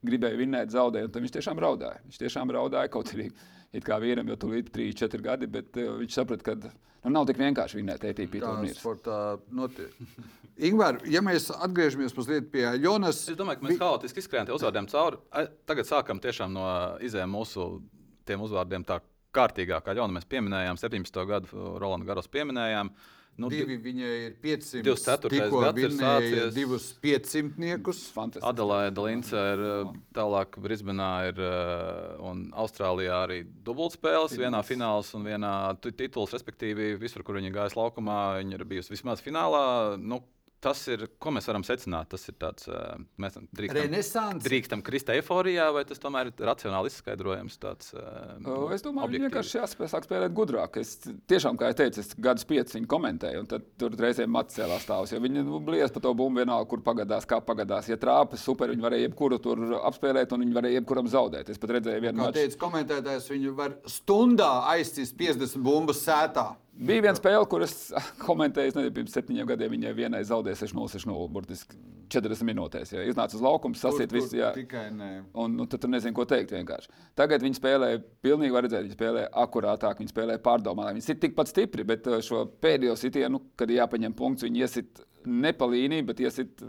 gribēja vinnēt, zaudēt. Tad viņš tiešām raudāja. Viņš tiešām raudāja kaut arī it kā vīram jau tur bija 3, 4 gadi, bet uh, viņš saprata, ka nu, nav tik vienkārši vinnēt ATP turnīru. Ingūna, ja mēs atgriežamies mazliet pie Jonas. Es domāju, ka mēs haotiski izskrējām tie uzvārdiem cauri. Tagad sākam tiešām no izējām mūsu tiem uzvārdiem tā kārtīgāk, kā Jona mēs pieminējām, 17. gadu Rolandu Garos pieminējām. Uh, Nu, Divi viņai ir 500. 24. gads ir sācies. Divus 500. Adelaide Lince ir tālāk Brisbanā ir, un Austrālijā arī dubultspēles. Vienā fināls un vienā tituls, respektīvi visur, kur viņa gājas laukumā, viņa ir bijusi vismaz finālā. Nu, Tas ir, ko mēs varam secināt. Tas ir tāds, mēs drīkstam, drīkstam krist eforijā, vai tas tomēr ir racionāli izskaidrojams? Tāds, uh, es domāju, ka vienkārši jāspēj spēlēt gudrāk. Es tiešām, kā jau teicu, es gadus piecus viņu komentēju, un tad tur reizēm mats cēlās stāvs. Ja viņi nu, blies par to bumbu vienalga, kur pagadās, kā pagadās. Ja trāpa super, viņi varēja jebkuru tur apspēlēt, un viņi varēja jebkuram zaudēt. Es pat redzēju vienu no tādiem komentētājiem, viņi var stundā aizcist 50 bumbas sētā. Bija viena spēle, kuras komentēju, nezinu, pirms septiņiem gadiem. Viņai vienai zaudēja 6-0, burtiski 40 minūtēs. Ja. Iznāca uz laukuma, sasiet visu. Jā. Tikai nē. Un nu, tad tur nezinu, ko teikt. Vienkārši. Tagad viņi spēlē, pilnīgi var redzēt, viņi spēlē akurātāk, viņi spēlē pārdomātāk. Viņi ir tikpat stipri, bet uh, šo pēdējo sitienu, kad ir jāpaņem punkts, viņi iesit ne pa līniju, bet iesit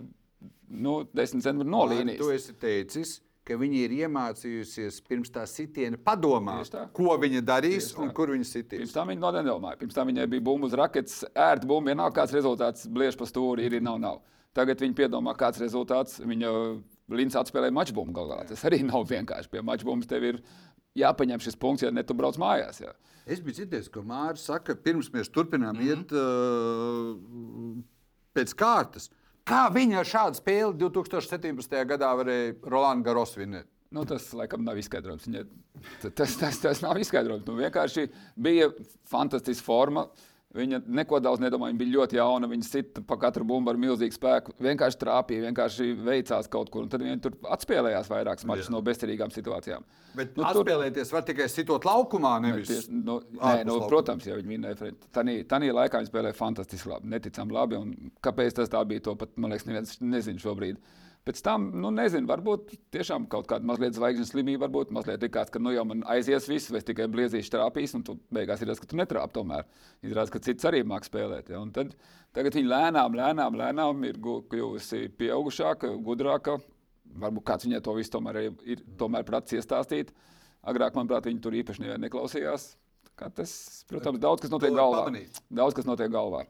nu, 10 centimetru no līnijas. Tu esi teicis, ka viņi ir iemācījusies pirms tā sitiena padomāt, ko viņa darīs un kur viņa sitīs. Pirms tam viņa no nedomāja. Pirms tam viņai bija bumba uz raketes, ērta bumba, vienalga kāds rezultāts, bliež pa stūri, ir, ir nav, nav. Tagad viņa piedomā, kāds rezultāts. Viņa Līns atspēlēja mačbumbu galā. Tas arī nav vienkārši. Pie mačbumbas tev ir jāpaņem šis punkts, ja ne tu brauc mājās. Jā. Es biju dzirdējis, ka Mārcis saka, pirms mēs turpinām mm -hmm. iet uh, pēc kārtas. Kā viņa ar šādu spēli 2017. gadā varēja Rolandu Garos vinēt? Nu, tas laikam nav izskaidrojums. Tas, tas, tas nav izskaidrojums. Nu, vienkārši bija fantastiska forma. Viņa neko daudz nedomāja. Viņa bija ļoti jauna. Viņa sita pa katru bumbu ar milzīgu spēku. Vienkārši trāpīja, vienkārši veicās kaut kur. Un tad viņa tur atspēlējās vairākas mačus no bezcerīgām situācijām. Bet Nu, nu, tur- atspēlēties var tikai sitot laukumā, nevis Ties, nu, nē, nu, protams, jau viņi vinēja. Tanī laikā viņi spēlēja fantastiski labi, neticami labi. Kāpēc tas tā bija, to pat, man liekas, neviens nezina šobrīd. Pēc tam, nu, nezinu, varbūt tiešām kaut kāda mazliet zvaigznes slimība, varbūt mazliet likās, ka nu jau man aizies viss, vai es tikai bliezīšu trāpīs, un tu beigās ir tas, ka tu netrāp tomēr. Izrādās, ka cits arī māk spēlēt. Ja? Un Tad, tagad viņi lēnām, lēnām, lēnām ir kļuvusi pieaugušāka, gudrāka. Varbūt kāds viņai to visu tomēr ir, ir tomēr prats iestāstīt. Agrāk, manuprāt, viņi tur īpaši neklausījās. Tas, protams, daudz kas notiek galvā. Daudz kas notiek galvā.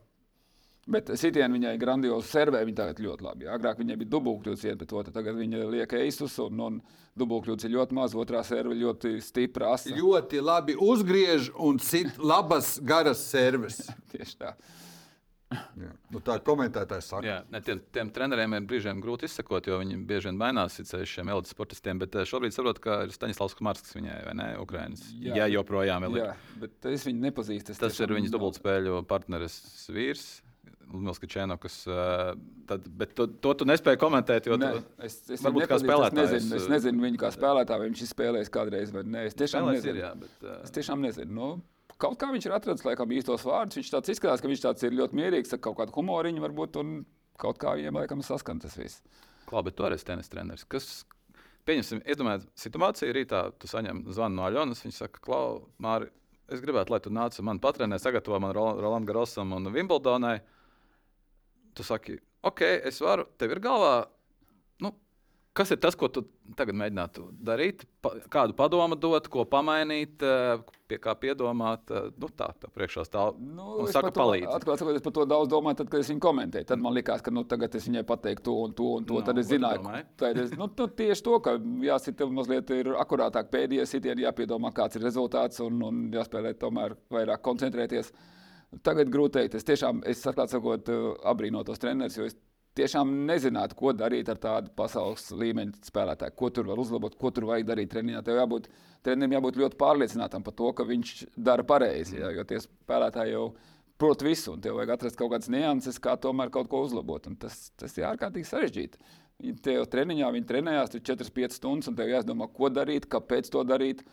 Bet sitienā viņai grandiozi servē, viņa tagad ļoti labi. Agrāk viņai bija dubultkļūts viena pret otru, tagad viņa liek eisus un, un dubultkļūts ir ļoti maz, otrā serve ļoti stipra. Asa. ļoti labi uzgriež un sit labas, garas servis. Tieši tā. Jā. Nu, tā komentētājs saka. Jā, ne, tiem, tiem treneriem ir brīžiem grūti izsekot, jo viņi bieži vien mainās sevišķi šiem elites sportistiem. Bet eh, šobrīd saprotu, ka ir Staņdārzs Kumarskas viņai, vai ne? Ukraiņas. Jā. Jā, joprojām ir. Jā, bet es viņu nepazīstu. es Tas ir viņas dubultspēļu partneris vīrs. Ludmils Kačēnokas, uh, tad, bet to, to tu nespēji komentēt, jo Nē, tu, es, es varbūt kā spēlētājs, Es nezinu, es nezinu viņu kā spēlētāju, vai viņš ir spēlējis kādreiz vai nē. Es tiešām spēlēs nezinu. ir, jā, bet, uh, Es tiešām nezinu. Nu, kaut kā viņš ir atradzis laikam, īstos vārdus. Viņš tāds izskatās, ka viņš tāds ir ļoti mierīgs, ar kaut kādu humoriņu varbūt. Un kaut kā viņiem laikam saskan tas viss. Klā, bet tu arī esi tenis treneris. Kas, pieņemsim, iedomājies situāciju, rītā tu saņem zvanu no Aļonas. Viņš saka, Klau, Māri, es gribētu, lai tu nāc man patrenē, sagatavo man Ro- Rolandam Garosam un Wimbledonai. Tu saki, ok, es varu, tev ir galvā. Nu, kas ir tas, ko tu tagad mēģinātu darīt? Pa, kādu padomu dot, ko pamainīt, eh, pie kā piedomāt? eh, Nu, tā, tā priekšā stāv. Nu, un saka, palīdzi. Atklāt sakot, es par to daudz domāju, tad, kad es viņu komentēju. Tad man likās, ka nu, tagad es viņai pateiktu to un to un to. Nu, No, tad es zināju, ka tad es, nu, nu, tieši to, ka jāsit mazliet ir akurātāk pēdējie sitieni, jāpiedomā, kāds ir rezultāts un, un jāspēlē tomēr vairāk koncentrēties. Tagad grūti teikt. Es tiešām, es atklāt sakot, abrīnoju tos trenerus, jo es tiešām nezinātu, ko darīt ar tādu pasaules līmeņa spēlētāju. Ko tur var uzlabot, ko tur vajag darīt treniņā. Tev jābūt, trenerim jābūt ļoti pārliecinātam par to, ka viņš dara pareizi. Jā, jo tie spēlētāji jau prot visu, un tev vajag atrast kaut kādas nianses, kā tomēr kaut ko uzlabot. Un Tas, tas ir ārkārtīgi sarežģīti. Viņi Te jau treniņā viņi trenējās 4-5 stundas, un tev jādomā, ko darīt, kāpēc to darīt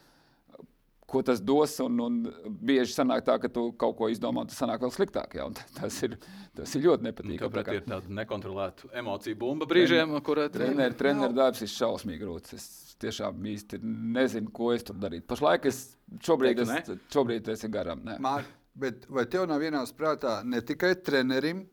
ko tas dos. Un, un bieži sanāk tā, ka tu kaut ko izdomā, tas sanāk vēl sliktāk. Un tas, ir, tas ir ļoti nepatīkami. Tāpēc Tā kā ir tāda nekontrolēta emociju bumba brīžiem, kur Treneru, treneru darbs ir šausmīgi grūts. Es tiešām īsti nezinu, ko es tur darītu. Pašlaik es šobrīd, es, šobrīd es esmu garām. Nē. Mār, bet vai tev nav vienās prātā ne tikai trenerim,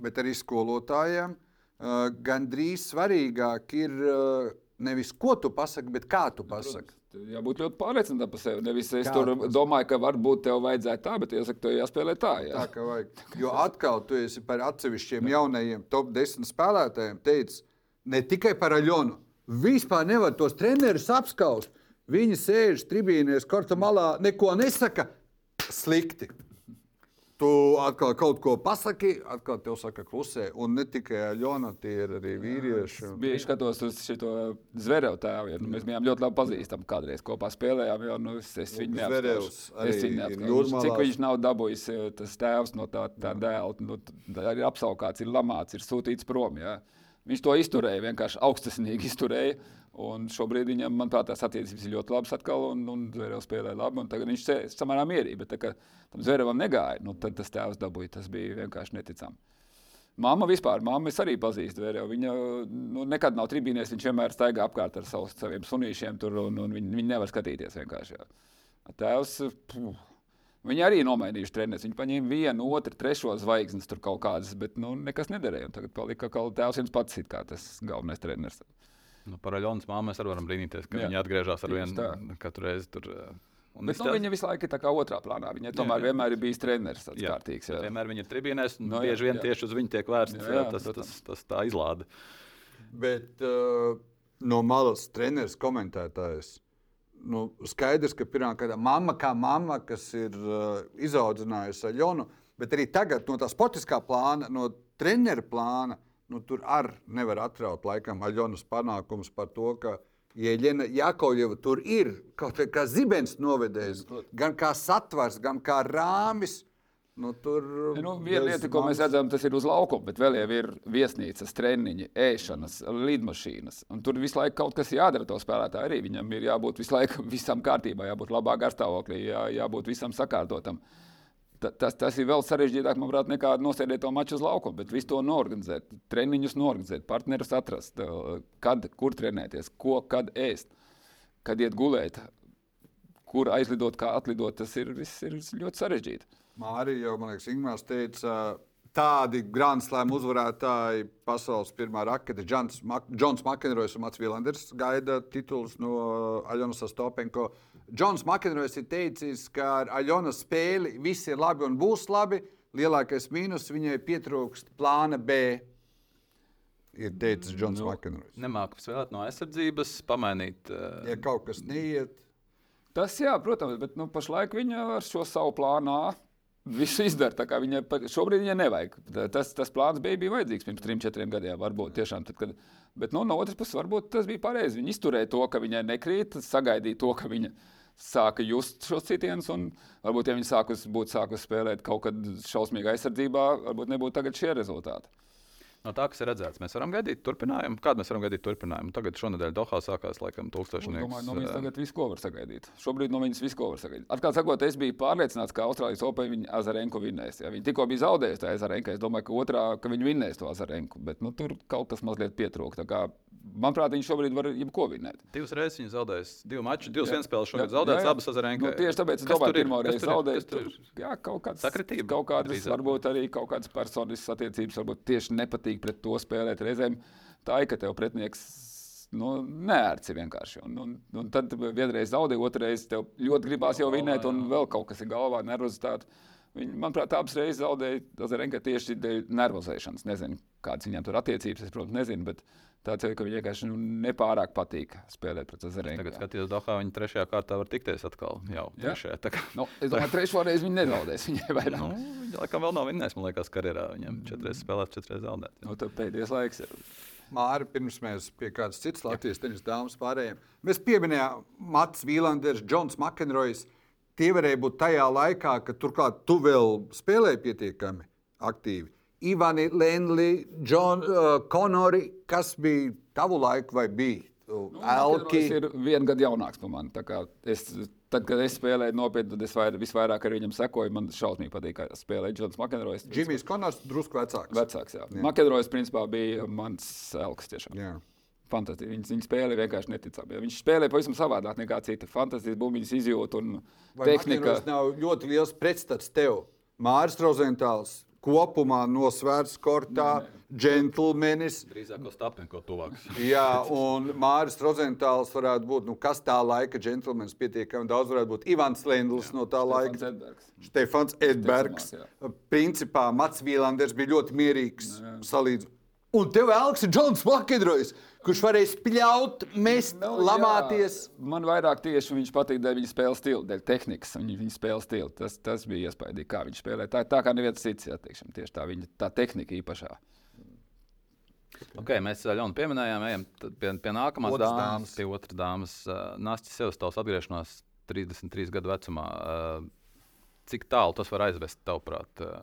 bet arī skolotājiem? Uh, Gan drīz svarīgāk ir uh, nevis ko tu pasaki, bet kā tu pasaki. Jābūt ļoti pārliecinātam par sevi. Nevis es Kā tur domāju, ka varbūt tev vajadzētu tā, bet jāsaka, tev jāspēlē tā. Jā. Tā kā vajag. Jo atkal tu esi par atsevišķiem jaunajiem top 10 spēlētājiem teicis ne tikai par Aļonu. Vispār nevar tos trenerus apskaust. Viņi sēž tribīnēs, korta malā, neko nesaka slikti. Tu atkal kaut ko pasaki, atkal te saka klusē. Un ne tikai Aļona, tie ir arī vīrieši. Bieži skatos uz šo zvereju tēvu. Ja, nu, mēs bijām ļoti labi pazīstami. Kādreiz kopā spēlējām. Jo, nu, es, es viņu neapskaužu. Es viņu neapskaužu. Cik viņš nav dabūjis eh, tas tēvs no tā, tā dēla. Nu, tā ir apsaukāts, ir lamāts, ir sūtīts prom. Ja. Viņš to izturēja, vienkārši augstasnīgi izturēja. Un šobrīd viņam, manuprāt, tās attiecības ir ļoti labas atkal, un, un Zverevs spēlē labi. Tagad viņš ir samērā mierīgi, bet tā, tam Zverevam negāja. Nu, tad tas tēvs dabūja, tas bija vienkārši neticami. Māma vispār, māma es arī pazīstu Zverevu. Viņa nu, nekad nav tribīnēs, viņš vienmēr staigā apkārt ar savus, saviem sunīšiem tur, un, un viņi, viņi nevar skatīties vienkārši. Jā. Tēvs, puh, viņi arī nomainījuši treneris. Viņi paņēma vienu, otru, trešo zvaigznes, tur kaut kādas, bet nu, nekas nederēja. Tagad palika kā tēvs viens pats, kā tas galvenais treneris. Nu, par Aļonas māmu mēs arī varam brīnīties, ka Jā. viņa atgriežas ar vienu katru reizi. Tur, uh, un Bet, nu, viņa visu laiku ir tā kā otrā plānā. Viņa tomēr jā. vienmēr ir bijis treneris. Jā. Kārtīgs, jā. Vienmēr viņa ir tribīnēs, No, no, jā, bieži vien jā. tieši uz viņu tiek vērsts Jā, jā, tas, tas, protams. tas, tā izlāde. Bet uh, no malas treneris komentētājs. Nu, skaidrs, ka pirmā kārta mamma kā mamma, kas ir uh, izaudzinājusi Aļonu, bet arī tagad no tā sportiskā plāna, no treneru plāna, nu, tur arī nevar atraut laikam Aļonas panākumus par to, ka Ieļena Jakovļeva tur ir kaut kā zibens novedējis, gan kā satvers, gan kā rāmis. Nu, tur Nu, viena lieta, ko mēs redzam, tas ir uz laukuma, bet vēl jau ir viesnīcas, treniņi, ēšanas, lidmašīnas. Un tur visu laiku kaut kas jādara to spēlētāju arī. Viņam ir jābūt visu laiku visam kārtībā, jābūt labā garstāvoklī, jā, jābūt visam sakārtotam. Ta- Tas, tas ir vēl sarežģītāk, manuprāt, nekā nosēdēt to maču uz laukuma, bet visu to norganizēt, treniņus norganizēt, partnerus atrast, eh, kad, kur trenēties, ko, kad ēst, kad iet gulēt, kur aizlidot, kā atlidot. Tas ir, viss ir ļoti sarežģīti. Mārija jau, man liekas, Ingūns teica, tādi Grand Slam uzvarētāji, pasaules pirmā rakete, Džons Mak Makenrojs un Mats Villanders gaida titulus no Aļonas Stopenko. Džons Makenrojs ir teicis, ka ar Aļonas spēli viss ir labi un būs labi. Lielākais mīnus viņai pietrūkst plāna B. Ir teicis Džons Nu, Makenrojs. Nemāku spēlēt no aizsardzības, pamainīt. Uh, Ja kaut kas neiet, Tas, jā, protams, bet nu, pašlaik viņa ar šo savu plānu A visu izdara. tā kā Viņa pa- šobrīd viņai nevajag. Tas, tas plāns bija, bija vajadzīgs pirms trim, četriem gadiem. Varbūt tiešām tad, kad. Bet nu, no otras puses, varbūt tas bija pareizi. Viņa izturēja to, ka viņai nekrīt, sagaidīja to, ka viņa sāka just šos citienus. un Varbūt, ja viņa sākus, būtu sākusi spēlēt kaut kad šausmīgā aizsardzībā, varbūt nebūtu tagad šie rezultāti. No tā, kas ir redzēts, mēs varam gaidīt turpinājumu. Kādu mēs varam gaidīt turpinājumu? Tagad šonadēļ Dohā sākās laikam Es tūkstošnieks. domāju, no viņas tagad visu ko var sagaidīt. Šobrīd no viņas visu ko var sagaidīt. Atklāti sakot, es biju pārliecināts, ka Austrālijas Open viņa Azarenko vinnēs. Ja viņa tikko bija zaudējusi to Azarenko, es domāju, ka otrā, ka viņa vinnēs to Azarenko. Bet nu, tur kaut kas mazliet pietrūka. Tā kā, Manuprāt, viņš šobrīd var jebko vinnēt. Divas reizes viņa zaudējusi, divu maču, divas Jā. vienspēles šogad jā. abas Azarenko. Nu, tieši tāpēc es domāju, pirmā Kas reize tur jā, kaut kādas Sakritība Kaut kādas, varbūt arī kaut kādas personiskas attiecības, varbūt tieši nepatīk pret to spēlēt reizēm. Tā ir, ka tev pretinieks. Nu, ir vienkārši. Un, un, un tad vienreiz zaudēji, otrreiz tev ļoti gribās jau vinēt, un vēl kaut kas ir galvā, nervozitāte. Viņi, manuprāt, abas reizes zaudēja Zarenka tieši dēļ nervozēšanas. Nezinu, kādas viņiem tur attiecības, es, protams, nezinu. Bet tāds jau ir, ka viņi vienkārši nu, nepārāk patīk spēlēt pret Zarenku. Tagad skaties, Dohā viņa trešajā kārtā var tikties atkal. Jau Jā. trešajā. Tā kā, Nu, es domāju, ka trešo reizi viņi nezaudēs. Viņai vairāk. nu, viņa laikam vēl nav vinnējis, man liekas, karjerā. Viņam četras spēlēs, četras zaudēt. Nu, tad pēdējais laiks ir. Māri, pirms mēs pie kādas citas Latvijas tenisa dāmas pārējām, mēs pieminējām Mats Vīlanders, Džons Makenrojs. Tie varēja būt tajā laikā, kad turklāt tu vēl spēlēji pietiekami aktīvi. Ivani, Lenli, John, uh, Konori, kas bija tavu laiku vai bija? Uh, Elki. Viņš ir viens gadu jaunāks par mani. Es, tad, kad es spēlēju nopietni, tad es vair, visvairāk ar viņam sekoju. Man šausmīgi patīk, kā spēlēja Džons Makenrojs. Džimijs Konors drusku vecāks. Vecāks, jā. jā. Makenrojs principā bija mans elks tiešām. Jā. Fantastiski. Viņš, viņš spēlēja vienkārši neticami. Viņš spēlēja pavisam savādāk nekā citi. Fantastiski bumbiņas izjūta un Vai tehnika. Makenrojs nav ļoti liels pretstats tev? Māris Rozentāls kopumā nosvērts kortā, džentlmenis. Drīzāk Ostapenko tuvāks. Jā, un Mārcis Rozentāls varētu būt, nu, kas tā laika džentlmenis pietiekami daudz varētu būt. Ivans Lendls no tā laika. Stefans Edbergs. Stefans Edbergs. Ticamāk, Principā Mats Vīlanders bija ļoti mierīgs salīdzinājums. Un tev Elks ir Džons Makedrojs, kurš varēja spļaut, mest, Nu, lamāties. jā, Man vairāk tieši viņš patīk dēļ viņa spēles stila, dēļ tehnikas. Viņa, viņa spēles stila. Tas, tas bija iespaidīgi, kā viņš spēlē. Tā, tā kā neviens cits, jā, teiksim, tieši tā viņa tā tehnika īpašā. Okay, mēs jau pieminējām, ejam tad pie, pie nākamās Otras dāmas, dāmas. pie otras dāmas. Uh, Nācis Sevastovs atgriešanās 33 gadu vecumā. Uh, cik tālu tas var aizvest, tavuprāt? Uh,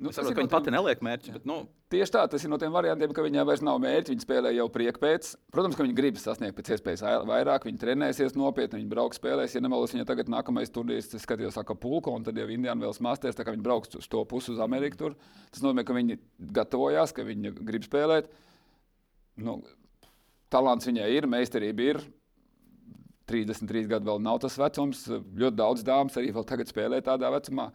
Nu, es saprotu, ka no viņi pati tiem- neliek mērķi, bet nu, Tieši tā, tas ir no tiem variantiem, ka viņai vairs nav mērķi. Viņi spēlē jau prieku pēc. Protams, ka viņi grib sasniegt pēc iespējas ai- vairāk. Viņi trenēsies nopietni, viņi brauks, spēlēs. Ja nemaldos, viņa tagad nākamais turnīrs, es skatījos, saka, pulko, un tad jau Indiāna vēl masters, tā kā viņi brauks uz to pusi uz Ameriku. Tur. Tas nozīmē, ka viņi gatavojās, ka viņi grib spēlēt. Nu, talants viņai ir, meistarība ir. 33 gadu vēl nav tas vecums. Ļoti daudz dāmas arī vēl tagad spēlē tādā vecumā.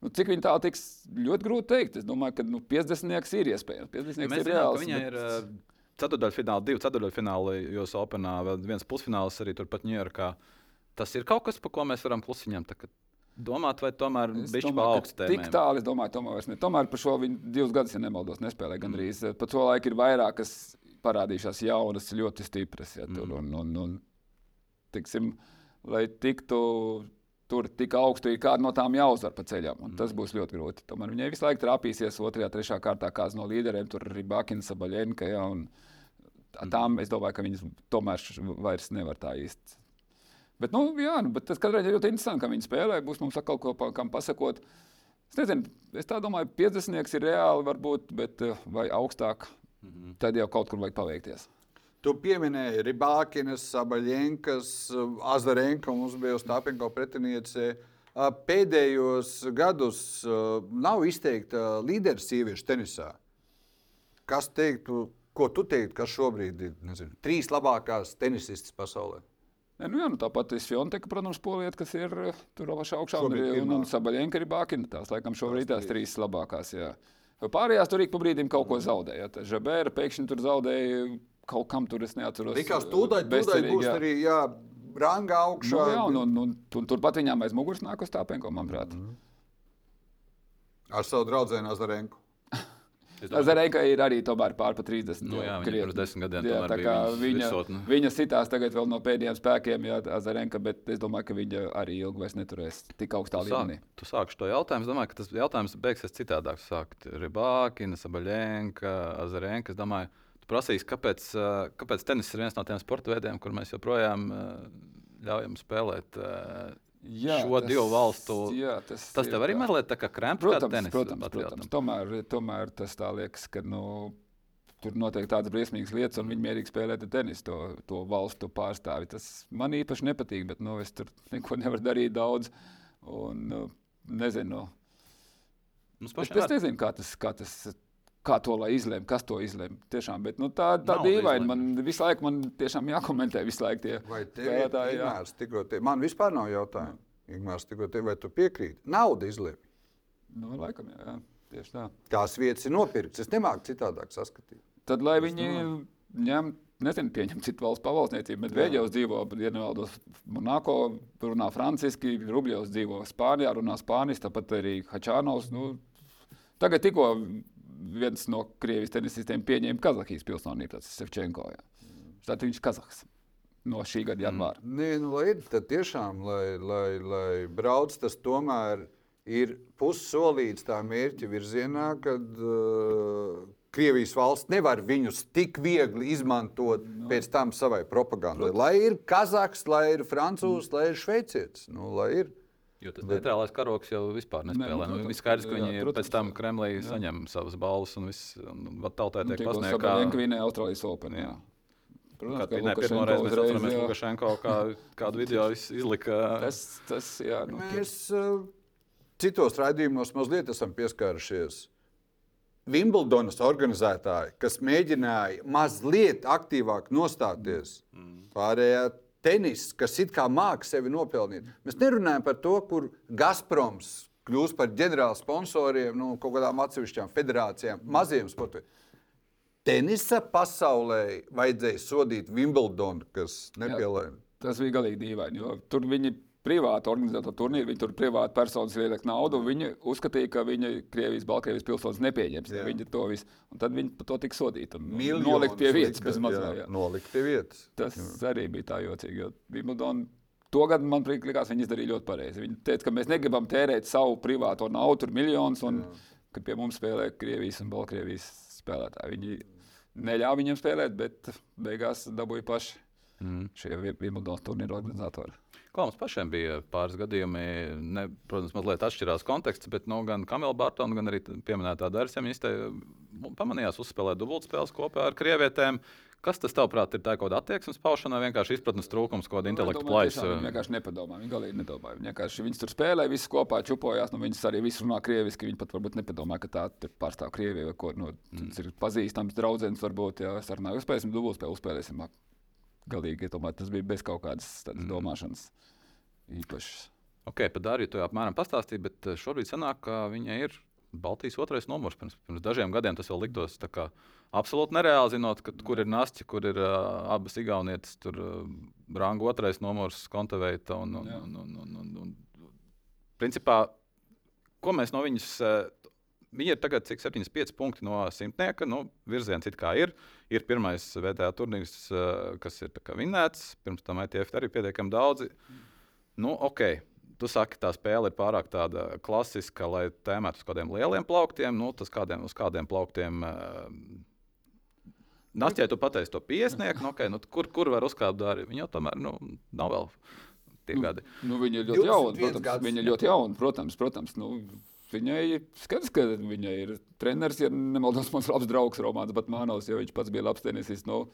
Nu, cik viņi tālu tiks, ļoti grūti pateikt. Es domāju, ka nu, 50 ir iespējams. 50 ja ir reāls. viņai bet- ir ceturdaļfināli, divi ceturdaļfināli, jo Openā vēl viens pusfināls arī turpat Ņujorkā. Tas ir kaut kas, par ko mēs varam klusiņām tagad domāt, vai tomēr ka augstu Tik tālu, es domāju, tomēr, ne. tomēr par šo viņi divus gadus, ja nemaldos, nespēlēja gandrīz. Mm. Pa to laiku ir vairāk, kas parādījušās jaunas, ļoti stipras. Ja, tur, Mm. un, un, un, tiksim, lai tiktu tur tik augstu, ir kāda no tām jāuzvar pa ceļam. Mm. Tas būs ļoti grūti. Tomēr viņai visu laiku trāpīsies otrajā, trešajā kārtā kāds no līderiem. Tur arī Bakina, Sabaļenka. Ja, tā- tām es domāju, ka viņas tomēr vairs nevar tā īsti. Bet, nu, jā, nu, bet tas katrā ziņā ļoti interesanti, ka viņi spēlē. Būs mums atkal ko pa- kam pasakot. Es nezinu, es tā domāju, 50 ir reāli, varbūt, bet eh, vai augstāk, Mhm. tad jau kaut kur vajag paveikties. Tu pieminēji Rībākinas, Sabaļņēkas, Azarenka, mums bija Stāpenko pretiniece. Pēdējos gadus ā, nav izteikta līderu sieviešu tenisā. Kas teiktu, ko tu teiktu, kas šobrīd ir nezinu, trīs labākās tenisistas pasaulē? Ne, nu, jā, nu, tāpat ir Fjonteka, protams, poliet, kas ir eh, tur pašā augšā. Un, Šobrīd arī- un, un Sabaļenka ir Bākina. Tās, laikam, šobrīd Tās trīs labākās. Jā. Pārējās tur ik pa brīdim kaut ko zaudēja. Tā Žabēra pēkšņi tur zaudēja kaut kam tur, es neatceros. Likās, eh, tūdaļ, tūdaļ būs arī jā, ranga augšā. Nu, jā, un, un, un, un turpat viņām aiz muguras nāk uz tāpenko, manuprāt. Mm -hmm. Ar savu draugu Azarenku. Es domāju, Zareika ir arī tomēr pār pa 30. Nu jā, viņa pirms desmit gadiem Jā, tomēr tā kā viņa, virsotne. viņa sitās tagad vēl no pēdējiem spēkiem, jā, Zareika, bet es domāju, ka viņa arī ilgi vairs neturēs tik augstā Tu līmenī. sāk- Tu sāki šo jautājumu. Es domāju, ka tas jautājums beigsies citādāk. Sākt Rībākina, Sabaļēnka, Azarenka. Es domāju, tu prasīsi, kāpēc, kāpēc tenis ir viens no tiem sporta veidiem, kur mēs joprojām ļaujam spēlēt Jā, šo divu valstu. Jā, tas Tas ir tev arī tā. mazliet tā kā kremps, kā Protams, tenis protams, protams. Tomēr, tomēr tas tā liekas, ka nu, tur notiek tādas briesmīgas lietas, un viņi mierīgi spēlē te tenisu, to, to valstu pārstāvi. Tas man īpaši nepatīk, bet nu, es tur neko nevaru darīt daudz. Un, nu, nezinu, Mums Es, pašiem es var- nezinu, kā tas, kā tas kā to lai izlemj, kas to izlemj. Tiešām, bet nu, tā tā dīvaini. Man visu laiku man tiešām jākomentē visu laiku tie Vai tev ir spēlētāji. jā. Ingmārs tikko tie? Man vispār nav jautājumu. Ingmārs tikko tie, vai tu piekrīti? Nauda izlemj. Nu, laikam, jā, jā, tieši tā. Tās vietas ir nopirktas. Es nemāku citādāk saskatīt. Tad, lai viņi ņem, nezinu, pieņem citu valstu pavalsniecību, bet Vēģevs dzīvo, ja nevaldos, Monako, runā franciski, Rubļevs dzīvo Spānijā, runā spāniski, tāpat arī Hačānovs. Nu, tagad tikko viens no Krievijas tenisistiem pieņēma Kazahijas pilsonību, tas ir Sevčenko. Jā. Tad viņš ir Kazahs no šī gada janvāra. Nē, nu, lai tad tiešām, lai, lai, lai brauc, tas tomēr ir pussolīts tā mērķa virzienā, kad uh, Krievijas valsts nevar viņus tik viegli izmantot no. pēc tam savai propagandai. Lai ir kazaks, lai ir francūzs, lai ir šveicietis. Nu, lai ir. Jo tas neitrālais karoks jau vispār nespēlē. nu, Nu, protams, viss skaidrs, ka jā, viņi protams, pēc tam jā. Kremlī Jā. saņem savas balvas un viss un tautē tiek pasniegts. Sabaļenka vinēja Austrālijas Open. Jā. Kad ka viņa pirmo Lukašenko reizi mēs uzreiz, atceramies jā. Lukašenko, kā, kādu video iz- izlika. Tas, tas, jā, nu, Mēs uh, citos raidījumos mazliet esam pieskārušies. Wimbledonas organizētāji, kas mēģināja mazliet aktīvāk nostāties, pārējā tenisa, kas it kā māca sevi nopelnīt. Mēs nerunājam par to, kur Gazproms kļūs par ģenerālu sponsoriem nu, kaut kādām atsevišķām federācijām, maziem sportiem. Tenisa pasaulē vajadzēja sodīt Wimbledonu, kas nepielēma. Tas bija galīgi dīvaini. jo Tur viņi privāti organizēja to turnīru, viņi tur privāti personas ieliek naudu. un Viņi uzskatīja, ka viņa Krievijas, Baltkrievijas pilsonis nepieņems. Jā. Viņi to visu. Un tad viņi par to tika sodīti. Nolikt pie vietas bez jā, mazā. Nolikt pie vietas. Tas arī bija tā jocīgi. Jo Wimbledon to gadu man likās, viņi izdarīja ļoti pareizi. Viņi teica, ka mēs negribam tērēt savu privāto naudu, tur miljonus, un kad pie mums spēlē Krievijas un Baltkrievijas spēlētāji. Viņi neļāva viņiem spēlēt, bet beigās dabūja paši. mm. šie Wimbledonas turnīra organizatori. Kā mums pašiem bija pāris gadījumi, ne, protams, mazliet atšķirās konteksts, bet nu, gan Kamila Bartona, gan arī pieminētā Dārsa Ministē pamanījās uzspēlēt dubultspēles kopā ar krievietēm. Kas tas, tavuprāt, ir tā kaut kāda attieksmes paušana, vienkārši izpratnes trūkums, kāda intelekta plaisa? Viņi vienkārši nepadomā, viņi galīgi nedomā. Viņi vienkārši viņas tur spēlē, visi kopā čupojās, nu viņas arī visu runā krieviski. Viņi pat varbūt nepadomā, ka tā pārstāv Krieviju vai ko. Nu, mm. Tas ir pazīstams draugs, varbūt, ja sarunājot, uzspēlēsim dubultspēli, uzspēlēsim. Galīgi, tomēr tas bija bez kaut kādas mm. domāšanas īpašas. Ok, par Dāriju tu apmēram pastāstīji, bet eh, šobrīd sanāk, ka viņa ir Baltijas otrais numurs. Pirms, pirms dažiem gadiem tas vēl liktos absolūti nereāli, zinot, ka, kur ir Nācis, kur ir uh, abas Igaunietes, tur uh, Brānga otrais numurs, Kontaveita. Un, un, un, un, un, un, un, principā, ko mēs no viņas. Uh, Viņa ir tagad cik 75 punkti no simtnieka. Nu, virziens it kā ir. Ir pirmais VTA turnīrs, kas ir vinnēts. Pirms tam ITF arī pietiekami daudzi. Nu, ok, Tu saki, tā spēle ir pārāk tāda klasiska, lai tēmētu uz kādiem lieliem plauktiem. Nu, tas kādiem, uz kādiem plauktiem. Uh, Nastē, tu pateici to piesnieku, nu, okay, nu, kur, kur var uzkāpt dārgi. Viņa tomēr nu, nav vēl tie nu, gadi. Nu, viņa ir ļoti jauna, protams. Viņa ir ļoti jauna, protams. protams nu, Viņai skaidrs, ka viņai ir treneris, ja nemaldos, mans labs draugs Romanis Batmānovs, jo viņš pats bija labs tenisists. Nu,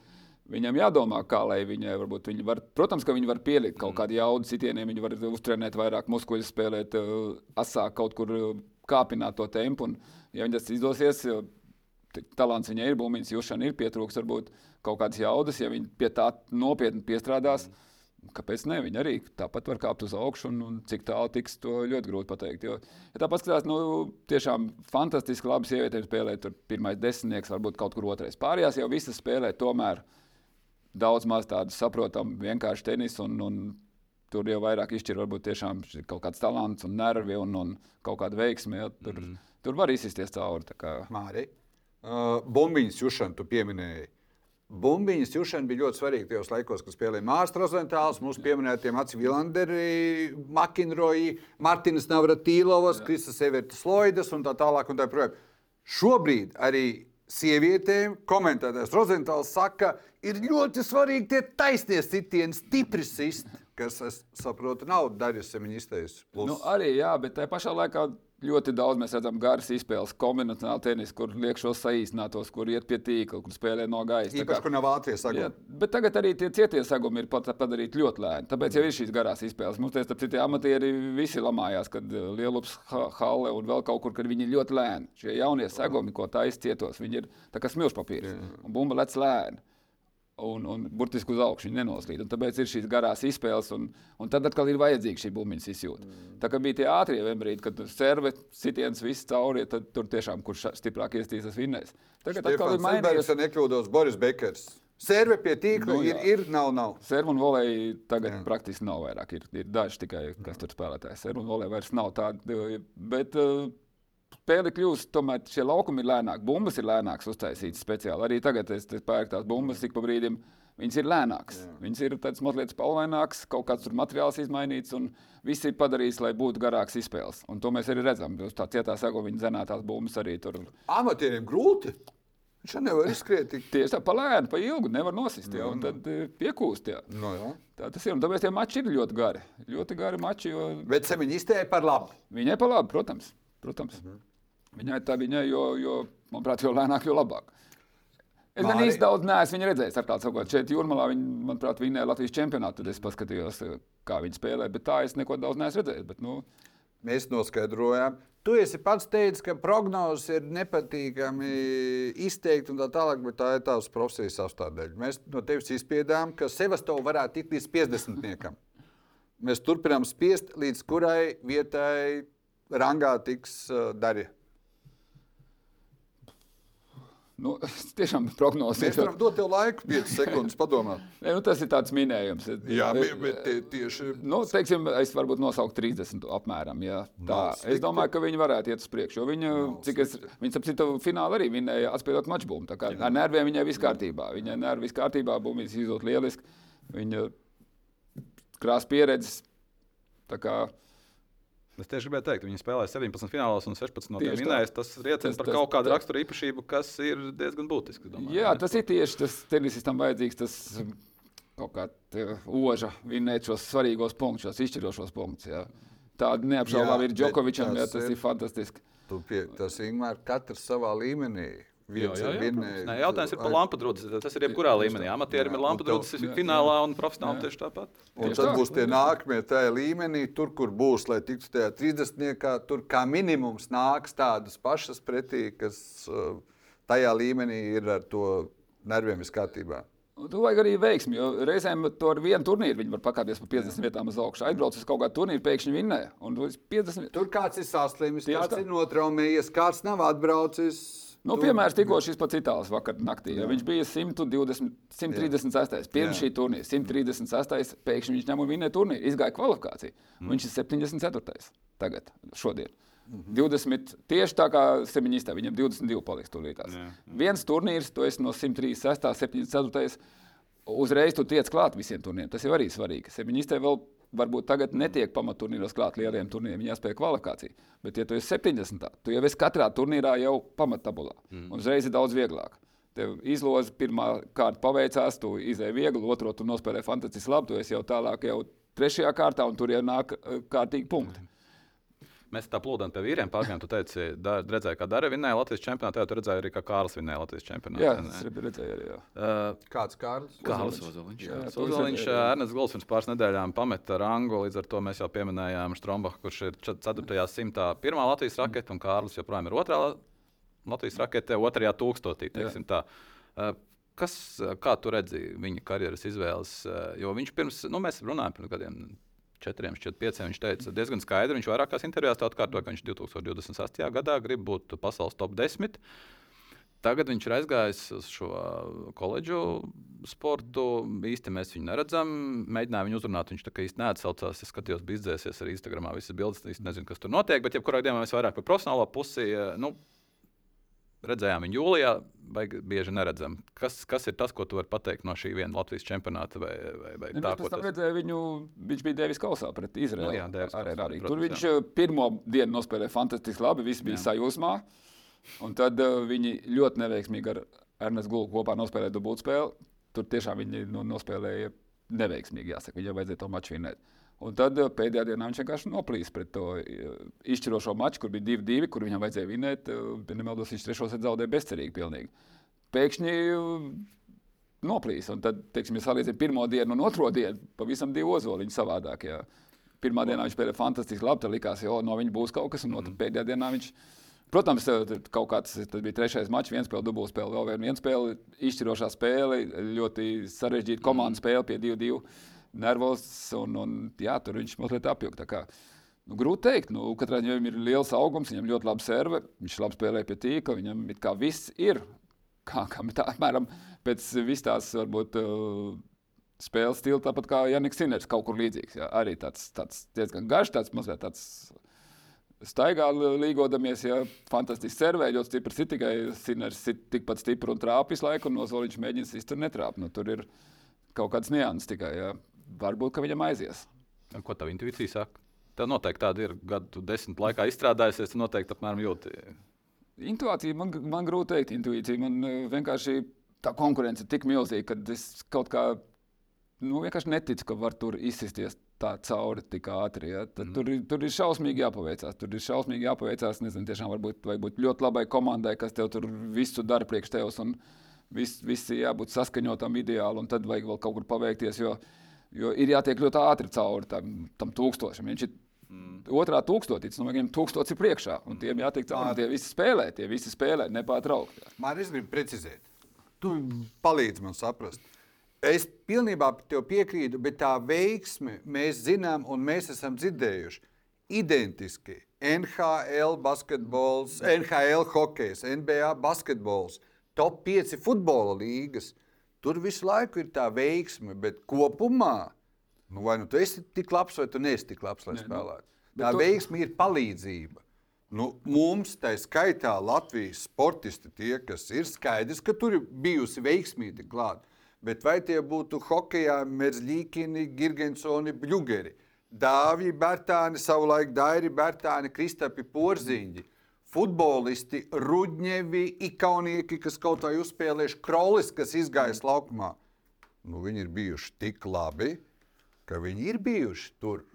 Viņam jādomā, kā lai viņai varbūt viņa var. Protams, ka viņi var pielikt kaut kādu jaudu sitieniem, viņi var uztrenēt vairāk muskuļus, spēlēt, uh, asāk kaut kur uh, kāpināt to tempu. Un, ja viņam tas izdosies, talants viņai ir, būmīņas jūšana ir, pietrūks varbūt kaut kādas jaudas, ja viņi pie tā nopietni piestrādās. Kāpēc ne? Viņi arī tāpat var kāpt uz augšu, un, un cik tālu tiks, to ļoti grūti pateikt. Jo, ja tā paskatās, nu, tiešām fantastiski labi sievietēm spēlēt, tur pirmais desmitnieks, varbūt kaut kur otrais. Pārējās jau visas spēlē tomēr daudz maz tādu saprotamu, vienkārši tenisu. Un, un tur jau vairāk izšķir varbūt tiešām kaut kāds talants un nervi un, un kaut kāda veiksme. Ja, tur, mm. tur var izsisties cauri. Mārija, uh, bumbiņas jušana, tu pieminēji. Bumbiņas jušana bija ļoti svarīga tajos laikos, kad spēlēja Mārcis Rozentāls, mūsu pieminētiem Acis Vilanderi, Makinroji, Martinas Navratīlovas, Kristas Evertas Loidas un tā tālāk. Un tā Šobrīd arī sievietēm komentētājs Rozentāls saka, ir ļoti svarīgi tie taisnie sitieni, stipri sist, kas, es saprotu, nav Darijas Seministējas. Nu, arī jā, bet tajā pašā laikā ļoti daudz mēs redzam garas izspēles, kombinācijā tenis, kur liek šos saīsinātos, kur iet pie tīkla, kur spēlē no gaisa. Īpaši, kur nav ātrie sagumi. Jā, bet tagad arī tie cietie sagumi ir padarīti ļoti lēni. Tāpēc jau ir šīs garās izspēles. Mums tie citi amatieri visi lamājās, kad eh, Lielups, Halle un vēl kaut kur, kad viņi ir ļoti lēni. Šie jaunie sagumi, ko taisa cietos, viņi ir tā kā smilšpapīrs. Un bumba lec lēni un, un burtiski uz augšu nenoslīd. Un tāpēc ir šīs garās izspēles, un, un tad atkal ir vajadzīga šī bumbiņas izjūta. Mm. Tā kā bija tie ātrie vienbrīd, kad serve sitiens viss cauri, tad tur tiešām kurš stiprāk iestīsies vinnēs. Tagad atkal ir mainījies. Es nekļūdos Boris Bekers. Serve pie tīkla nu, ir, ir, nav, nav. Serve un volēji tagad jā. praktiski nav vairāk. Ir, ir daži tikai, kas tur spēlētāji. Serve un volēji vairs nav tādi. Bet, uh, spēle kļūst, tomēr šie laukumi ir lēnāki. Bumbas ir lēnākas uztaisītas speciāli. Arī tagad es, es pērku tās bumbas, cik pa brīdim viņas ir lēnākas. Jā. Viņas ir tādas mazliet spalvainākas, kaut kāds tur materiāls izmainīts. Viss ir padarījis, lai būtu garāks izspēles. Un to mēs arī redzam. Uz tā cietā sego viņa zenētās bumbas arī tur. Amatieriem grūti. Viņš nevar izskriet tik tieši tā, pa lēnu, pa ilgu, nevar nosist. Jā, un tad eh, piekūst. Jā. No, jā. Tā tas ir. Un tāpēc tie mači ir ļoti gari. Ļoti gari mači. Jo... Bet viņi iztēja par labu. Viņai par labu, protams. Protams. Mhm. Viņai tā viņai, jo, jo manuprāt, jo lēnāk, jo labāk. Es gan īsti daudz neesmu viņu redzējis. Ar kādu sakot, šeit jūrmalā viņa, manuprāt, vinnēja Latvijas čempionātu. Tad es paskatījos, kā viņa spēlē, bet tā es neko daudz neesmu redzējis. Bet, nu... Mēs noskaidrojām. Tu esi pats teicis, ka prognozes ir nepatīkami izteikti un tā tālāk, bet tā ir tavs profesijas sastāvdaļa. Mēs no tevis izspiedām, ka Sevastovs varētu tikt līdz 50. Mēs turpinām spiest, līdz kurai vietai rangā tiks darīta. Nu, es tiešām prognozēju. Mēs varam dot tev laiku, 5 sekundes, padomāt. ne, nu, tas ir tāds minējums. Jā, bet tie, tieši. Nu, teiksim, es varbūt nosaucu 30 apmēram. Jā, tā. Es domāju, ka viņi varētu iet uz priekšu. Viņa, cik es, viņas ap citu finālu arī vinēja atspēlot mačbūmu. Tā kā jā. ar nerviem viņai viss kārtībā. Viņai nervi viss kārtībā, bumbiņas izdot lieliski. Viņa krās pieredzes. Tā kā Es tieši gribēju teikt, viņi spēlēja 17 finālos un 16 no tiem minējas. Tas liecina par kaut kādu raksturu īpašību, kas ir diezgan būtiska. Domāju, Jā, tas ir tieši tas tenisistam vajadzīgs. Tas kaut kā oža vinnēt šos svarīgos punktus, šos izšķirošos punktus. Jā. Tāda neapšaubām Jā, ir Džokovičam, jā, tas tas ir- ir fantastiski. Tu pie, tas vienmēr katrs savā līmenī. Viens ir vinnējis. Nē, jautājums ir par lampu drudzi. Tas ir jebkurā līmenī. Amatierim ir Jā, drudzes finālā un profesionāli tieši tāpat. Un tad tā. būs tie nākamie tajā līmenī, tur, kur būs, lai tiktu tajā 30. Tur kā minimums nāks tādas pašas pretī, kas uh, tajā līmenī ir ar to nerviem viss kārtībā. Un Tu vajag arī veiksmi, jo reizēm to ar vienu turnīru viņi var pakāpties pa 50 vietām uz augšu. Aizbrauc uz kaut kādu turnīru, pēkšņi vinnē. Un tu esi 50. Tur kāds ir saslimis, kāds ir notraumējies, kāds nav atbraucis. Nu, piemēram, tikko šis pats itālis vakar naktī. Ja viņš bija 120, 136. pirms šī turnīra. 136. pēkšņi viņš ņem un vinnēja turnīru. Izgāja kvalifikāciju. Mm. Viņš ir 74. tagad, šodien. Mm -hmm. 20, tieši tā kā Semiņistā, viņam 22 paliks jā. Viens turnīrs, tu esi no 136. 74. Uzreiz tu tiec klāt visiem turnīriem. Tas jau arī svarīgi. Semiņistē vēl varbūt tagad netiek pamatturnīros klāt lieliem turnīriem, viņa jāspēj kvalifikācija. Bet, ja tu esi 70, tu jau esi katrā turnīrā jau pamattabulā. Mm. Un uzreiz ir daudz vieglāk. Tev izlozi pirmā kārta paveicās, tu izēji viegli, otru tu nospēlēji fantastiski labi, tu esi jau tālāk, jau trešajā kārtā, un tur jau nāk eh, kārtīgi punkti. Mēs tā plūdām pie vīriem pārgājām. Tu teici, da, redzēji, kā Dara vinnēja Latvijas čempionātā. Jā, tu redzēji arī, kā Kārlis vinnēja Latvijas čempionātā. Jā, es redzēju arī. Jā. Uh, Kāds Kārlis? Kārlis Ozoliņš. Jā, Jā, Ozoliņš. Ernsts Gulls pirms pāris nedēļām pameta rangu. Līdz ar to mēs jau pieminējām Strombachu, kurš ir 4. simtā pirmā Latvijas rakete, un Kārlis joprojām ir otrā Latvijas rakete, otrajā tūkstotī. teiksim tā. Uh, Kas, uh, kā tu redzi viņa karjeras izvēles? Uh, Jo viņš pirms, nu, mēs runājām pirms gadiem, četriem, šķiet, pieciem. Viņš teica, diezgan skaidri, viņš vairākās intervijās atkārtoja, ka viņš 2028. gadā grib būt pasaules top 10. Tagad viņš ir aizgājis uz šo koledžu sportu. Īsti mēs viņu neredzam. Mēģināju viņu uzrunāt. Viņš tā kā īsti neatsaucās. Es skatījos, bija izdzēsies arī Instagram visas bildes. Es nezinu, kas tur notiek. Bet, jebkurā gadījumā mēs vairāk par profesionālo pusi. eh, Nu, redzējām viņu jūlijā, vai bieži neredzam. Kas, kas ir tas, ko tu vari pateikt no šī viena Latvijas čempionāta? Vai, vai, vai Nu, tā, es tas redzēju viņu, viņš bija Devis Kausā pret Izraelu. Nu jā, Davis Arī, arī. protams, Tur viņš jā. uh, pirmo dienu nospēlēja fantastiski labi, visi bija Jā. sajūsmā. Un tad uh, viņi ļoti neveiksmīgi ar Ernestu Gulku kopā nospēlēja dubultspēli. Tur tiešām viņi nu, nospēlēja neveiksmīgi, jāsaka, viņam vajadzēja to maču vinēt. Un tad uh, pēdējā dienā viņš vienkārši noplīs pret to uh, izšķirošo maču, kur bija 2-2, kur viņam vajadzēja vinēt. Uh, ja nemaldos, viņš trešo set zaudēja bezcerīgi. Pilnīgi. Pēkšņi noplīs. Un tad, teiksim, ja salīdzinām pirmo dienu un otro dienu, pavisam divi ozoliņi savādāk. Jā. Pirmā dienā viņš spēlēja fantastiski labi, tad likās, ka no viņa būs kaut kas, un mm. pēdējā dienā viņš. Protams, kaut kāds tas bija trešais mačs, viens spēle, dubultā spēle, vēl viena spēle, izšķirošā spēle, ļoti sarežģīta komandas spēle pie 2-2. Nervos, un, un jā, tur viņš mazliet apjuka. Nu, grūti pateikt, nu, katrā ziņā viņam ir liels augums, viņam ļoti labi serve, viņš labi spēlē pie tīkla, viņam it kā viss ir. Kā, kā tā, apmēram pēc visas tās varbūt, uh, spēles stila, tāpat kā Janis Siners, kaut kur līdzīgs. Jā. Arī tāds, tāds diezgan garš, tāds mazliet tāds staigā līgodamies, ja fantastiski servē, ļoti stiprs ir tikai Siners, ir tikpat stiprs un trāpīs laiku, un Ozoliņš mēģina sist un netrāp. Nu, tur ir kaut kāds nianses tikai. Jā. Varbūt, viņam aizies. Ko tā intuīcija saka? Tev noteikti tāda ir gadu desmit laikā izstrādājusies. Tu noteikti apmēram jūti. Intuīcija man, man grūti pateikt. Intuīcija man eh, vienkārši tā konkurence ir tik milzīga, ka es kaut kā nu, vienkārši neticu, ka var tur izsisties tā cauri tik ātri. Ja? Tad, mm. tur, ir- tur ir šausmīgi jāpaveicās. Tur ir šausmīgi jāpaveicās. Nezinu, tiešām varbūt vajag būt ļoti labai komandai, kas tev tur visu dara priekš tevis. un Viss vis ir jābūt saskaņotam, ideāli, un tad vajag vēl kaut kur paveikties. Jo, jo ir jātiek ļoti ātri cauri tam, tam tūkstošam. Viņš ir mm. otrā tūkstotis, no viņiem tūkstotis ir priekšā, un tiem jātiek cauri. Tie visi spēlē, tie visi spēlē nepārtraukti. Mārcis, es gribu precizēt. Tu palīdzi man saprast. Es pilnībā tev piekrītu, bet tā veiksme mēs zinām un mēs esam dzirdējuši. Identiski NHL basketbols, NHL hokejs, NBA basketbols, top 5 futbola līgas. Tur visu laiku ir tā veiksme, bet kopumā nu vai nu tu esi tik labs, vai tu neesi tik labs, lai spēlētu. Tā tu- veiksme ir palīdzība. Nu, mums, tā skaitā, Latvijas sportisti, tie, kas ir skaidrs, ka tur ir bijusi veiksmīga klāta. Bet vai tie būtu hokeja, Merzlīkini, Girgensoni, Bļūgeri, Dāvji, Bērtāni, savulaik Dairi, Bērtāni, Kristapi, Porziņģi, futbolisti, Rudņevi, Ikaunieki, kas kaut vai uzspēlējuši, Krolis, kas izgājis laukumā. nu, viņi ir bijuši tik labi, ka viņi ir bijuši tur.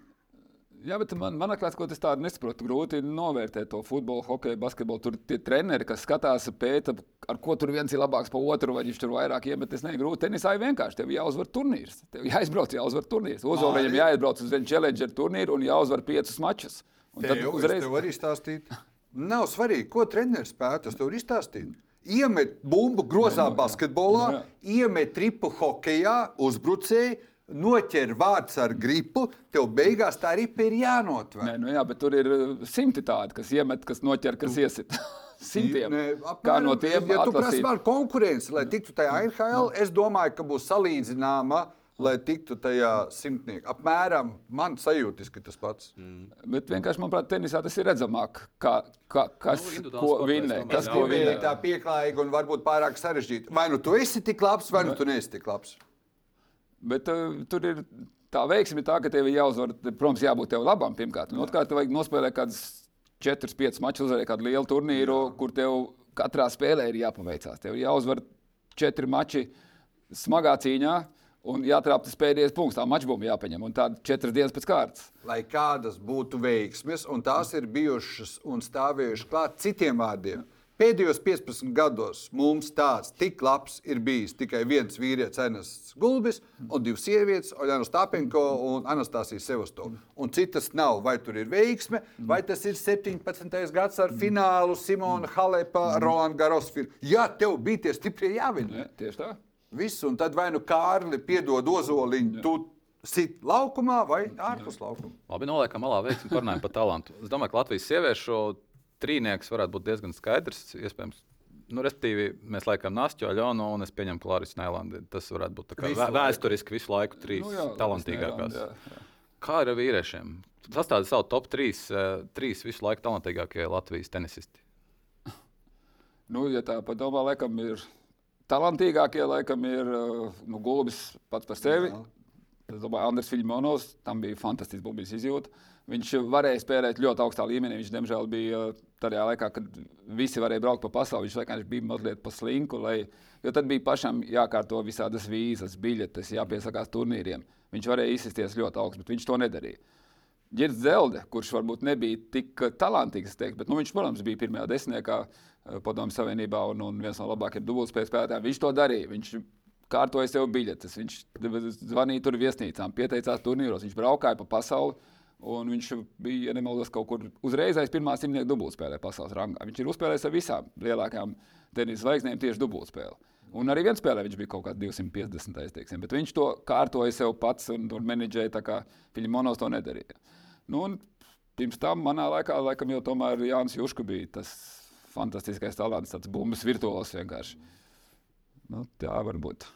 Jā, bet man, man liekas, ka tas tādu nesaprotu. Grūti novērtēt to futbolu, hokeju, basketbolu. Tur tie treneri, kas skatās, pēta, ar ko tur viens ir labāks par otru, vai viņš tur vairāk iemet. Tas nav grūti. Tenisā ir vienkārši. Tev jāuzvar turnīrs. Tev jāizbrauc, jāuzvar turnīrs. Uzvar viņam jāizbrauc uz vienu challenger turnīru un jāuzvar piecus mačus. Un tad Tev, uzreiz es tev arī stāstīt. Nav svarīgi, ko treneris spēja. Tas tev ir izstāstīt. Iemet bumbu grozā Nu, jā. basketbolā, Nu, jā. iemet tripu hokeja, uzbrucēji, noķer vārds ar gripu. Tev beigās tā ripa ir jānotver. Nē, nu jā, bet tur ir uh, simti tādi, kas iemet, kas noķer, kas iesit. Simtiem. Nē, Kā apmēram, no tiem ja tu prasi atlasīt? man konkurenci, lai tiktu tajā NHL, es domāju, ka būs salīdzināma, lai tiktu tajā simtniekā. Apmēram man sajūtas, ka tas pats. Bet vienkārši, manuprāt, tenisā tas ir redzamāk, kā, kā, kas Nu, ko Kas jā. ko ir tā pieklājīga un varbūt pārāk sarežģīta. Vai nu tu esi tik labs, vai nu tu neesi tik labs. Bet uh, tur ir tā veiksme, tā, ka tev ir jāuzvar. Protams, jābūt tev labam pirmkārt. Un otrkārt, tev vajag nospēlēt kādus 4, 5 mačus, uzvarēt kādu lielu turnīru, Jā. kur tev katrā spēlē ir jāpaveicās. Tev ir jāuzvar 4 mači smagā cīņā. Un jātrāpjas pēdējais punkts, tā mačbumba jāpaņem. Un tāda četras dienas pēc kārtas. Lai kādas būtu veiksmes, un tās ir bijušas un stāvējušas klāt citiem vārdiem. Pēdējos 15 gados mums tāds tik labs ir bijis tikai viens vīrietis, Ernests Gulbis, un divas sievietes, Oļana Stāpenko un Anastasija Sevastova. Un citas nav. Vai tur ir veiksme, vai tas ir 17. gads ar finālu Simona Halepa, Roland Garosfīru. Jā, tev bija tie stiprie jāvina. Ja, tieši tā. Viss, un tad vai nu Kārli piedod ozoliņu, tu sit laukumā vai ārpus laukuma. Labi, noliekam malā veiksmi, parunājam par talantu. Es domāju, ka Latvijas sieviešu trīnieks varētu būt diezgan skaidrs. Iespējams, nu, respektīvi, mēs laikam Nāstu, Aļonu un es pieņemu, ka Lārijas Nēlandi. Tas varētu būt tā kā Visu vē- laiku. vēsturiski visu laiku trīs Nu jā, talantīgākās. Jā, jā. Kā ir ar vīriešiem? Sastāda savu top 3, trīs visu laiku talantīgākie Latvijas tenisisti. Nu, ja tā padomā, laikam ir talantīgākie, laikam ir uh, nu, Gulbis pats par sevi. Jā. Es domāju, Andris Filimonovs, tam bija fantastisks bumbijas izjūta. Viņš varēja spēlēt ļoti augstā līmenī. Viņš, diemžēl, bija tajā laikā, kad visi varēja braukt pa pasauli. Viņš vienkārši bija mazliet pa slinku, lai, jo tad bija pašam jākārto visādas vīzas, biļetes, jāpiesakās turnīriem. Viņš varēja izsisties ļoti augstu, bet viņš to nedarīja. Girds Zelde, kurš varbūt nebija tik uh, talantīgs, teikt, bet nu, viņš, protams, bija pirmajā desmitniekā uh, Padomju Savienībā un, un viens no labākajiem dubultspēles spēlētājiem. Viņš to darīja. Viņš kārtoja sev biļetes, viņš zvanīja tur viesnīcām, pieteicās turnīros, viņš braukāja pa pasauli. Un viņš bija, ja nemaldos, kaut kur uzreiz aiz pirmā simtnieka dubultspēlē pasaules rangā. Viņš ir uzspēlējis ar visām lielākajām tenisa zvaigznēm tieši dubultspēli. Un arī vienā spēlē viņš bija kaut kāds 250. Teiksim, bet viņš to kārtoja sev pats un, un menedžēja tā, kā Filimonovs to nedarīja. Nu, pirms tam manā laikā, laikam, jau tomēr Jānis Juška bija tas fantastiskais talants, tāds bumbas virtuos vienkārši. Nu, tā var būt.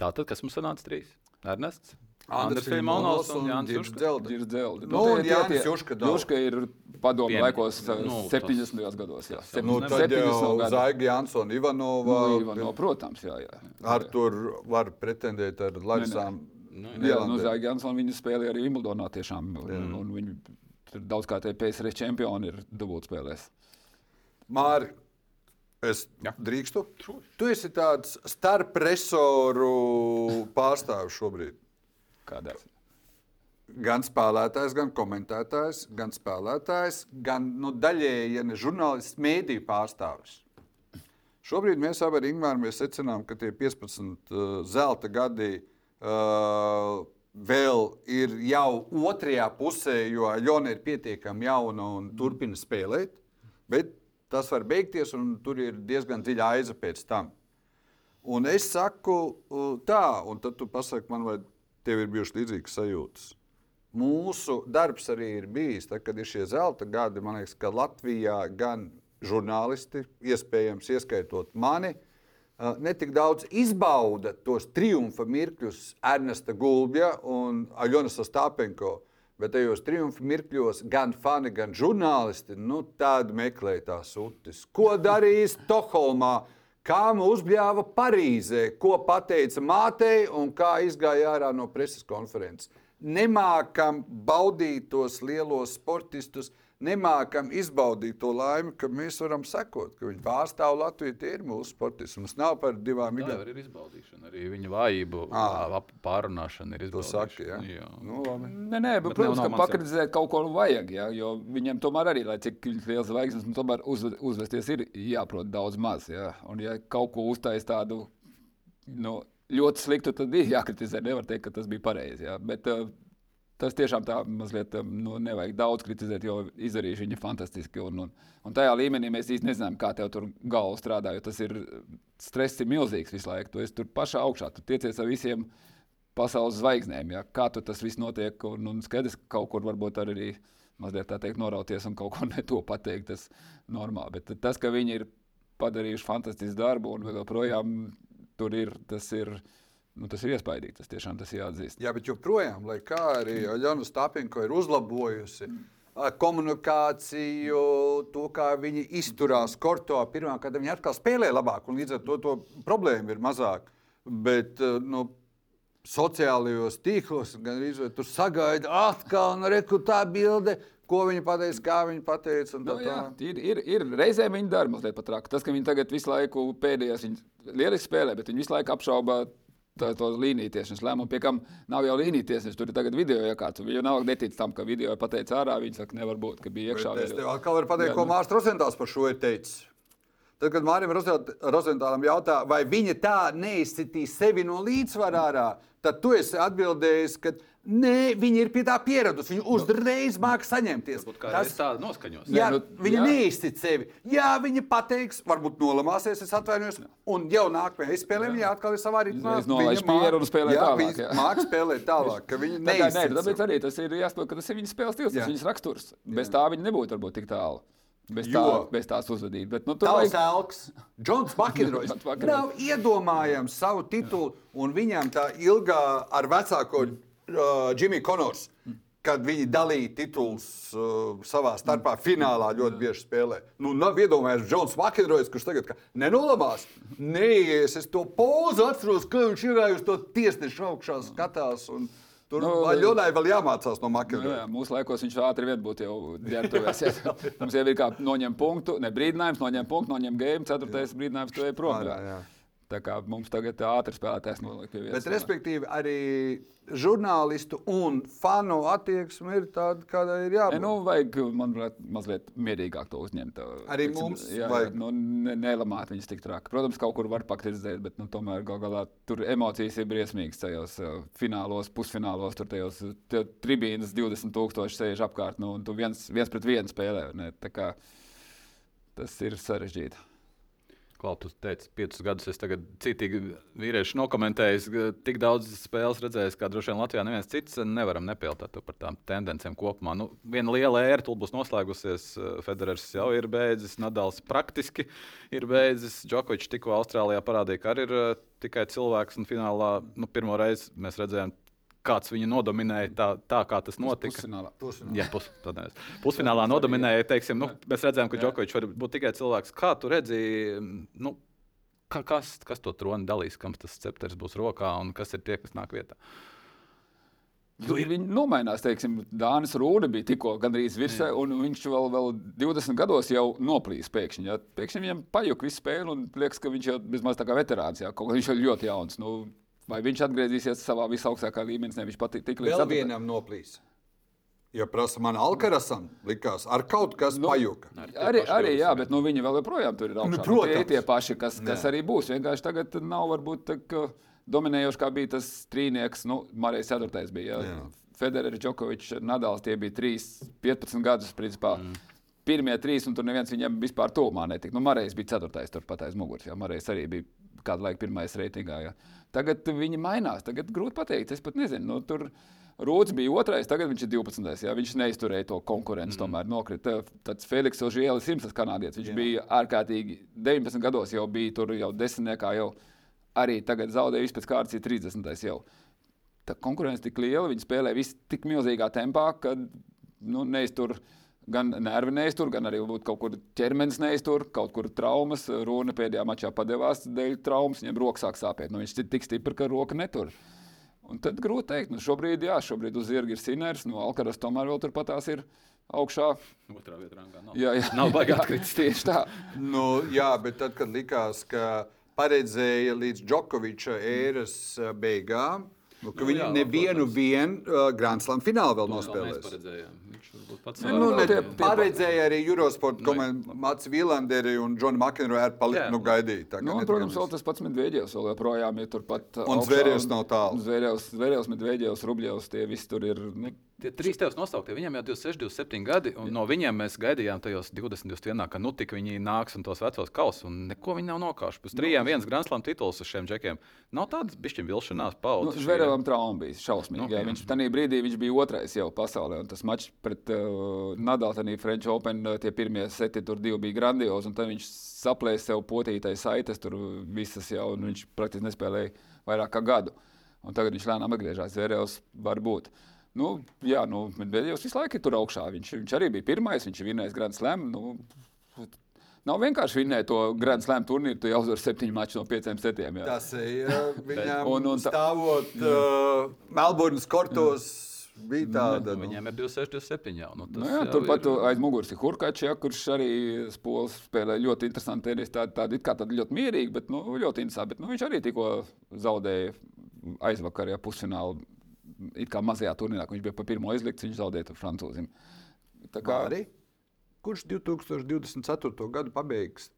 Tātad, kas mums sanāca trīs? Ernests, Andris Filimonovs un Jānis Juška. Zelda. Ir dzelzi. Nu, un Jānis Juška daudz. Juška ir padomu laikos, nu, nu, tas- 70. gados. Jā, Nu, 70. tad jau 70. Zaiga Jansona Ivanova. Nu, Ivano, protams, jā, jā. Ar tur var pretendēt ar Larisām. Nu, Jā, nu, Jansona viņa spēlēja arī Wimbledonā tiešām. Un, un viņi tur daudz kā tie PSR čempioni ir dubultspēlēs. Māri, es Jā. drīkstu. Tu esi tāds starpresoru pārstāvis šobrīd. Kādā? Gan spēlētājs, gan komentētājs, gan spēlētājs, gan nu, daļēji, ja ne žurnālists, mēdīju pārstāvis. Šobrīd mēs abi ar Ingūru mēs secinām, ka tie 15 uh, zelta gadi uh, vēl ir jau otrajā pusē, jo Aļona ir pietiekami jauna un turpina spēlēt. Bet tas var beigties, un tur ir diezgan dziļa aiza pēc tam. Un es saku, uh, tā, un tad tu pasaki man, vai tev ir bijušas līdzīgas sajūtas. Mūsu darbs arī ir bijis, tad, kad ir šie zelta gadi, man liekas, ka Latvijā gan žurnālisti, iespējams, ieskaitot mani, netik daudz izbauda tos triumfa mirkļus Ernesta Gulbja un Aļonas Stāpenko. Bet tajos triumfa mirkļos gan fani, gan žurnālisti nu, tādu meklē tās utis. Ko darīja Stokholmā? Kā uzbļāva Parīzē, ko pateica mātei un kā izgāja ārā no preses konferences. Nemākam baudīt tos lielos sportistus, nemākam izbaudīt to laimi, ka mēs varam sekot, ka viņi pārstāv Latviju. Tie ir mūsu sportisti. Mums nav par divām Tā idejām. ir izbaudīšana. Arī viņa vājību pārunāšana ir izbaudīšana. saki, ja? Jā. Nu, labi. Nē, nē, bet, Bet protams, nav ka pakritizēt kaut ko vajag. Ja, jo viņam tomēr arī, lai cik viņš liels zvaigznes, nu, tomēr uz, uzvesties ir jāprot daudz maz. Ja. Un, ja kaut ko uztais tādu nu, ļoti sliktu, tad ir jākritizē. Nevar teikt, ka tas bija pareizi. Ja. Bet, uh, Tas tiešām tā mazliet um, nu, nevajag daudz kritizēt, jo izdarījuši viņi fantastiski. Un, un, un tajā līmenī mēs īstenībā nezinām, kā tev tur galva strādā. Jo tas ir stress, ir milzīgs visu laiku. Tu esi tur pašā augšā, tu tiecies ar visiem pasaules zvaigznēm. Ja? Kā tur tas viss notiek, un, un skaidrs, ka kaut kur varbūt arī mazliet tā teikt, norauties un kaut ko ne to pateikt, tas ir normāli. Bet tas, ka viņi ir padarījuši fantastisku darbu un joprojām tur ir, tas ir, nu, tas ir iespaidīgi. Tas tiešām tas ir jāatzīst. Jā, bet joprojām, lai kā arī Jānis Stāpinko ir uzlabojusi komunikāciju, to, kā viņi izturās korto, pirmā, kad viņi atkal spēlē labāk, un līdz ar to, to problēmu ir mazāk. Bet, nu, sociālajos tīklos gan arī tur sagaida atkal, nu, reku tā bilde, ko viņi pateica, kā viņi pateica. Nu, tā tālāk. ir, ir, ir reizēm viņi dara mazliet pat traki. Tas, ka viņi tagad visu laiku pēdējās, viņi lieliski spēlē, bet viņi visu laiku apšauba to līniju tiesnešu lēmumu, pie kam nav jau līnija tiesneša. Tur ir tagad video iekārts. Viņi jau nav netic tam, ka video ir pateicis ārā. Viņi saka, nevar būt, ka bija iekšā. Bet Es tev atkal varu pateikt, Jā, ko nu. Mārcis Rozentāls par šo ir teicis. Tad, kad Mārim Rozentālam jautā, vai viņa tā neizsitīs sevi no līdzsvara ārā, tad tu esi atbildējis, ka nē, viņa ir pie tā pieradusi. Viņa uzreiz māca saņemties. Tas tāda noskaņos. Jā, nu, nu, viņa jā. neizsit sevi. Jā, viņa pateiks, varbūt nolamāsies, es atvainojos. Un jau nākamajā izspēlē viņa atkal ir savā ritmā. Viņa māk- pieru un spēlē jā, tālāk, viņa jā. Māca spēlēt tālāk, ka viņa Tā kā, nē, tāpēc sevi. arī tas ir jāsaprot, ka tas ir viņas spēles stils, tas Jā. ir viņas raksturs. Bez tā viņa nebūtu varbūt tik tālu. Bez, tā, bez tās uzvedības. Bet, nu, tur Tavs vajag- elks, Džons Makinrojs, nav iedomājams savu titulu, un viņam tā ilgā ar vecāko uh, Jimmy Connors, kad viņi dalīja titulus uh, savā starpā, finālā ļoti bieži spēlē. Nu, nav iedomājies Džons Makinrojs, kurš tagad ka nenolamās, neies. Es to pozu atceros, ka viņš ir uz to tiesnešu augšā skatās. Un, Tur Nu, no, Ļonai vēl jāmācās no Nu, Makinroja. jā, mūsu laikos viņš ātri vien būtu jau ģērbtuvēs. Mums jau ir kā noņem punktu, ne brīdinājums, noņem punktu, noņem game, ceturtais brīdinājums, tu ej prom. Jā. jā. Tā kā mums tagad ātri spēlētājs noliek pie vietas. Bet, respektīvi, arī žurnālistu un fanu attieksme ir tāda, kāda ir E, jābūt. nu, vajag, manuprāt, mazliet mierīgāk to uzņemt. Arī Teiksim, mums jā, vajag. nu, ne, nelamāt viņus tik traki. Protams, kaut kur var pakritizēt, bet nu, tomēr gal galā tur emocijas ir briesmīgas tajos finālos, pusfinālos. Tur tajos tribīnas 20,000 sēž apkārt, nu, un tu viens, viens pret vienu spēlē. Ne? Tā kā Tas ir sarežģīti. Klau, tu teici, piecus gadus es tagad citīgi vīriešu nokomentējis, ka tik daudz spēles redzējis, kā droši vien Latvijā neviens cits. Nevaram nepieltāt par tām tendencēm kopumā. Nu, viena liela ēra tur būs noslēgusies. Federers jau ir beidzis, Nadals praktiski ir beidzis. Džokovičs tikko Austrālijā parādīja, ka arī ir uh, tikai cilvēks. Un finālā nu, pirmo reizi mēs redzējām, kāds viņu nodominēja tā, tā kā tas notika. Pusfinālā. Pusfinālā. Jā, pus, tad pusfinālā nodominēja. Teiksim, nu, mēs redzējām, ka Džokovičs var būt tikai cilvēks. Kā tu redzēji, nu, ka, kas, kas to troni dalīs, kam tas cepters būs rokā un kas ir tie, kas nāk vietā? Nu, viņi nomainās, teiksim, Dānis Rūde bija tikko gandrīz virsē, un viņš vēl, vēl 20 gados jau noplīs pēkšņi. Ja? Pēkšņi viņam pajuka visu spēli, un liekas, ka viņš jau bezmaz tā kā veterāns, ja? kaut kā viņš ir ļoti jauns. Nu, vai viņš atgriezīsies savā visaugstākajā līmenī, nevis pat tik līdz Vēl ceturtajai? vienam noplīs. Ja prasa man Alkarasam, likās, ar kaut kas Nu, pajuka. Arī, arī jā, bet nu, viņi vēl joprojām tur ir augšā. Nu, protams. tie tie paši, kas, kas arī būs. Vienkārši tagad nav varbūt tā, dominējoši, kā bija tas trīnieks. Nu, Marijas 4. bija. Jā. Jā. Federer, Džokovičs, Nadals tie bija 3, 15 gadus. Principā. Mm. Pirmie trīs, un tur neviens viņam vispār tūmā netika. Nu, Marijas bija 4. turpat aiz muguras. Jā, Marijas arī bija kādu laiku pirmais reitingā. Jā. Tagad viņi mainās. Tagad grūti pateikt. Es pat nezinu. Nu, tur Rūts bija otrais, tagad viņš ir 12. Jā. Viņš neizturēja to konkurenci, mm. tomēr nokrita. Tad Feliks Ožielis, Simsas kanādietis, viņš jā. bija ārkārtīgi 19 gados, jau bija tur jau desmitniekā. Jau. Arī tagad zaudēja pēc kārtas, ir 30. jau. Tā konkurence tik liela, viņi spēlē visu tik milzīgā tempā, ka nu, neiztur gan nervi neiztur, gan arī kaut kur ķermenis neiztur, kaut kur traumas. Runa pēdējā mačā padevās dēļ traumas, viņam roka sāk sāpēt. Nu, viņš ir tik stiprs, ka roka netur. Un tad grūti pateikt, nu šobrīd, jā, šobrīd uz zirga ir Sinērs, no Alkaras tomēr vēl turpatās ir augšā. Otrā vietā rangā nav. Jā, jā. Nav baigi Jā, atkritis. Tieši tā. Nu, jā, bet tad, kad likās, ka paredzēja līdz Džokoviča ēras uh, beigām, nu, ka Nu, viņi nevienu vien, uh, Grand Slam finālu vēl mēs nospēlēs. Varbūt pats Nu, Nu, ne, tie- tie- paredzēja arī Eurosport komandu Mats Vīlanderi un Džonu Makenroju palikt, Jā. nu, gaidīt. tā kā Nu, un, protams, vēl tas pats Medvedevs vēl joprojām ir turpat. Un un- nav tālu. Zverevs Medvedevs, Rubļevs, tie visi tur ir. Nu, Tie trīs tevis nosauktie, viņiem jau 26, 27 gadi, un no viņiem mēs gaidījām tajos 20, 21, ka nu tik viņi nāks un tos vecos kausus, un neko viņi nav nokāpuši. Pēc trījiem viens Grand Slam tituls uz šiem džekiem. Nav tādas bišķiņa vilšanās Nu, paudzes. Zverevam trauma bija šausmīga. Nu, Nu, jā. viņš tajā brīdī viņš bija otrais jau pasaulē. un Tas mačs pret uh, Nadalu, tajā French Open, uh, tie pirmie seti tur divi bija grandiozi. un Tad viņš saplēsa sev potītais saites, tur visas jau, un viņš praktiski nespēlēja vairāk kā gadu. Un tagad viņš lēnām atgriežas. Zverevs var būt. Nu, jā, nu, Medvedevs visu laiku ir tur augšā. Viņš, viņš arī bija pirmais, viņš ir vinnējis Grand Slam. Nu, Nav vienkārši vinnēt to Grand Slam turnīru, tu jau uzvari septiņu maču no pieciem setiem. Jā. Tas ir uh, viņam Un- un tā- stāvot uh, Melburnas kortos. Bija tāda. Nu, Nu, viņiem ir 26, 27 jau. Nu, Nu, jā, jau turpat ir- aiz muguras ir Hurkačs, ja, kurš arī spolis spēlē ļoti interesantu tenisi. Tāda tā, tā, tā ļoti mierīga, bet nu, ļoti interesanta. Bet, nu, viņš arī tikko zaudēja aizvakar, ja pusfinālā. It kā mazajā turnīrā, kad viņš bija pa pirmo izlikts, viņš zaudēja francūzim. Tā kā Māri, kurš 2024. gadu pabeigs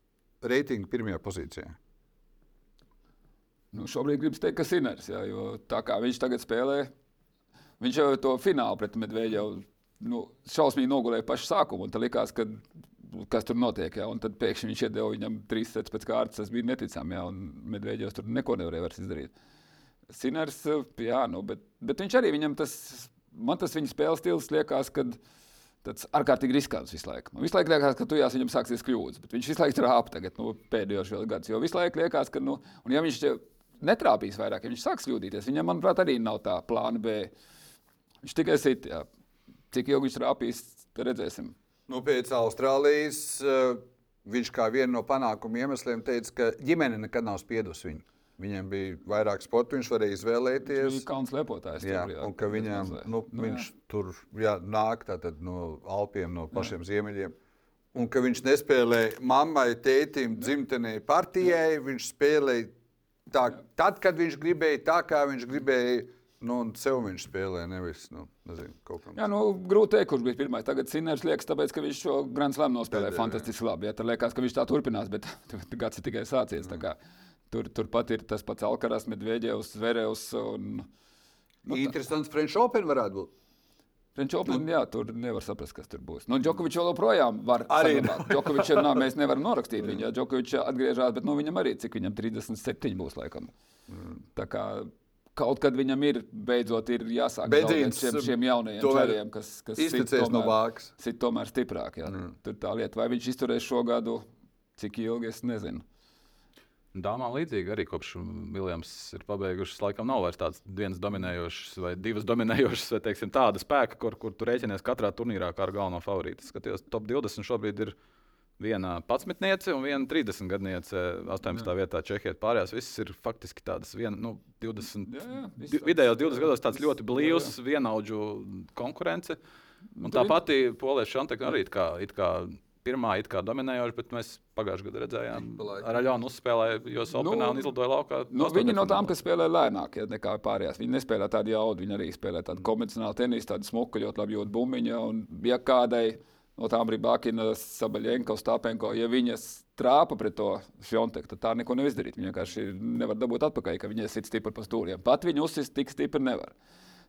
reitingu pirmajā pozīcijā? nu, šobrīd gribas teikt, ka Siners, ja, jo tā kā viņš tagad spēlē, viņš jau to finālu pret Medveģevu nu, šausmīgi nogulēja pašu sākumu. un tad Likās, ka, kas tur notiek, ja, un tad pēkšņi viņš iedeva viņam trīs sets pēc kārtas. Tas bija neticami, ja, un Medveģevs tur neko nevarēja vairs izdarīt. Siners, jā, nu, bet, bet viņš arī viņam tas, man tas viņa spēles stils liekas, kad tāds ārkārtīgi riskants visu laiku. Man visu laiku liekas, ka tu jās viņam sāksies kļūdas, bet viņš visu laiku trāpa tagad, nu, pēdējos gadus. Jo visu laiku liekas, ka, nu, un ja viņš netrāpīs vairāk, ja viņš sāks kļūdīties, viņam, manuprāt, arī nav tā plāna B. Viņš tikai sit, jā. Cik ilgi viņš trāpīs, redzēsim. Nu, pēc Austrālijas uh, viņš kā vienu no panākumu iemesliem teica, ka ģimene nekad nav spiedusi viņu. Viņam bija vairāk sporta, viņš varēja Viņš izvēlēties. bija kalns lepotājs. Jā, tur, un ka viņam, nu, Nu, viņš jā. tur jā, nāk tātad, no Alpiem, no pašiem ziemeļiem. Un ka viņš nespēlēja mammai, tētim, dzimtenei, partijai. Viņš spēlēja tā, tad, kad viņš gribēja, tā kā viņš gribēja. Nu, un sev viņš spēlēja, nevis nu, nezinu, kaut kam. Jā, nu, grūti teikt, kurš bija pirmais. Tagad Siners liekas, tāpēc, ka viņš šo Grand Slam nospēlēja Pēdējā, fantastiski labi. Jā, tad liekas, ka viņš tā turpinās, bet gads ir tikai sācies. kā Tur, turpat ir tas pats Alkaras, Medvedevs, Zverevs un Nu, Interesants French Open varētu būt. French Open. Jā, tur nevar saprast, kas tur būs. Nu, Džokovičs joprojām var saglabāt. Džokovičs ir, nā, mēs nevaram norakstīt viņu. Džokovičs atgriežas, bet nu, viņam arī cik viņam 37 būs laikam. Tā kā kaut kad viņam ir beidzot ir jāsāk zaudēt šiem, šiem jaunajiem čaļiem, kas, kas sit iztecējis no vākas. Sit tomēr stiprāk. Jā. Tur tā lieta, vai viņš izturēs šo gadu, cik ilgi es nezinu. Dāmām līdzīgi arī kopš Viljams ir pabeigušas, laikam nav vairs tādas vienas dominējošas vai divas dominējošas, vai teiksim, tāda spēka, kur, kur tu rēķinies katrā turnīrā kā ar galveno favorītu. Skaties, top 20 šobrīd ir viena 11 un viena 30 gadniece 18. vietā Čehijā. Pārējās visas ir faktiski tādas vien, nu, 20, Jā, jā, viss vidējos 20 gados tāds ļoti blīvs, vienaudžu konkurence. Un tā pati Polija Šanteka arī it kā, it kā pirmā it kā dominējoša, bet mēs pagājušajā gadā redzējām, ar Aļonu uzspēlēja US Nu, Openā un izlidoja laukā. Nu, viņi no tām, kas spēlē lēnāk ja, nekā pārējās. Viņi nespēlē tādu jaudu, viņi arī spēlē tādu konvencionālu tenisu, tādu smuku, ļoti labi jūt bumbiņu. Un, ja kādai no tām ir Bakina, Sabaļenko, Stāpenko, ja viņas trāpa pret to Fjonteku, tad tā neko nevar izdarīt. Viņi vienkārši nevar dabūt atpakaļ, ka viņi sit stipri pa stūriem. Pat viņi uzsist tik stipri nevar.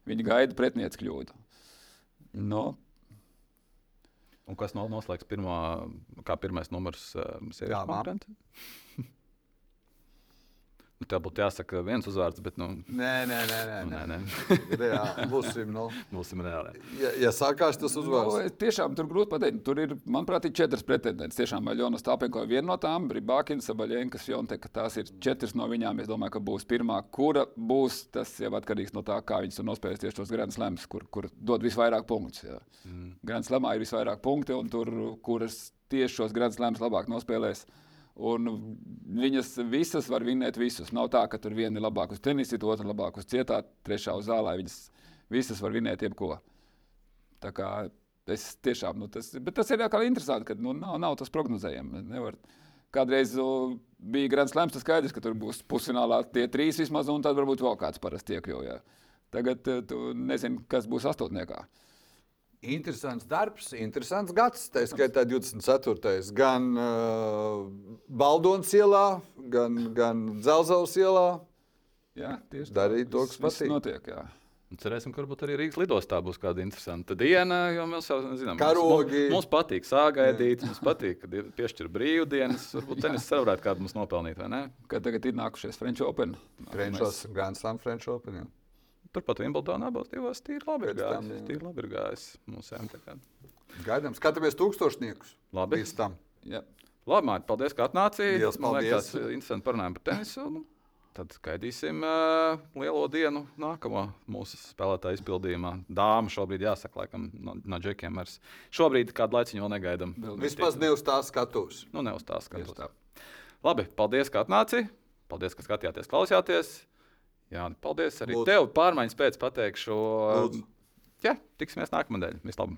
Viņi gaida pretinieci kļūdu. No, Un kas no, noslēgs pirmā, kā pirmais numurs uh, sērijas Dāmām. konkurence? nu, tev būtu jāsaka viens uzvārds, bet nu, Nē, nē, nē. nē, nu, nē. nē, nē. Reāli, būsim, nu, būsim reāli. ja, ja sākās tas Nu, uzvārds, es tiešām tur grūti pateikt. Tur ir, manuprāt, ir četras pretendentes. Tiešām Aļona Stāpenko ir viena no tām, Brīsākins, Sabaļenkas, Jonteka. Tās ir četras no viņām. Es domāju, ka būs pirmā, kura būs. Tas jau atkarīgs no tā, kā viņas tur nospēlēs tieši tos Grand Slams, kur, kur dod visvairāk punktus. jā. Grand Slamā ir visvairāk punkti, un tur, kuras tieši šos Grand Slams labāk nospēlēs. Un viņas visas var vinnēt visus. Nav tā, ka tur viena ir labāka uz tenisa, otra labāka uz cietā, trešā uz zālē. Viņas visas var vinnēt jebko. Tā kā Es tiešām, nu, tas, tas ir atkal interesanti, ka nu, nav, nav tas prognozējams. Nevar, kādreiz uh, bija Grand Slams, tas skaidrs, ka tur būs pusfinālā tie trīs vismaz, un tad varbūt vēl kāds parasti iekļaujas. Tagad uh, tu nezini, kas būs astotniekā. Interesants darbs, interesants gads. Tā skaitā 24. gan uh, Baldonas ielā, gan, gan Zelzavas ielā. Jā, tieši Darīt to, kas patīk. Notiek, jā. Cerēsim, ka varbūt arī Rīgas lidostā būs kāda interesanta diena. Jo mēs jau zinām, Karogi. Mums, mums patīk sāgaidīt, mums patīk, kad ir piešķir brīvdienas. Varbūt tenis varētu kādu mums nopelnīt, vai ne? Kad tagad ir nākušies French Open. Frenčos, Grand Slam, French Open. Jā. Turpat Wimbledonā abos divos tīri labi ir tam, gājis. jā. Tīri labi ir gājis mūsēm. tā. Gaidām, skatāmies tūkstošniekus. Labi. Tam. Jā. Labi, Mārtiņ, paldies, ka Man liekas, paldies. interesanti parunājām par tenisu. Nu, Tad gaidīsim uh, lielo dienu nākamo mūsu spēlētāju izpildījumā. Dāma šobrīd jāsaka, laikam, no, no džekiem. Mēs šobrīd kādu laiciņu vēl negaidām. Vismaz ne uz tā skatos. Nu, ne uz tās Tieši skatos. tā. Labi, paldies, ka atnāci. Paldies, ka skatījāties, klausījāties. Jā, paldies arī Lūdzu. tev. Pārmaiņas pēc pateikšu. Lūdzu. Jā, tiksimies nākamā nedēļa. Vislabāk!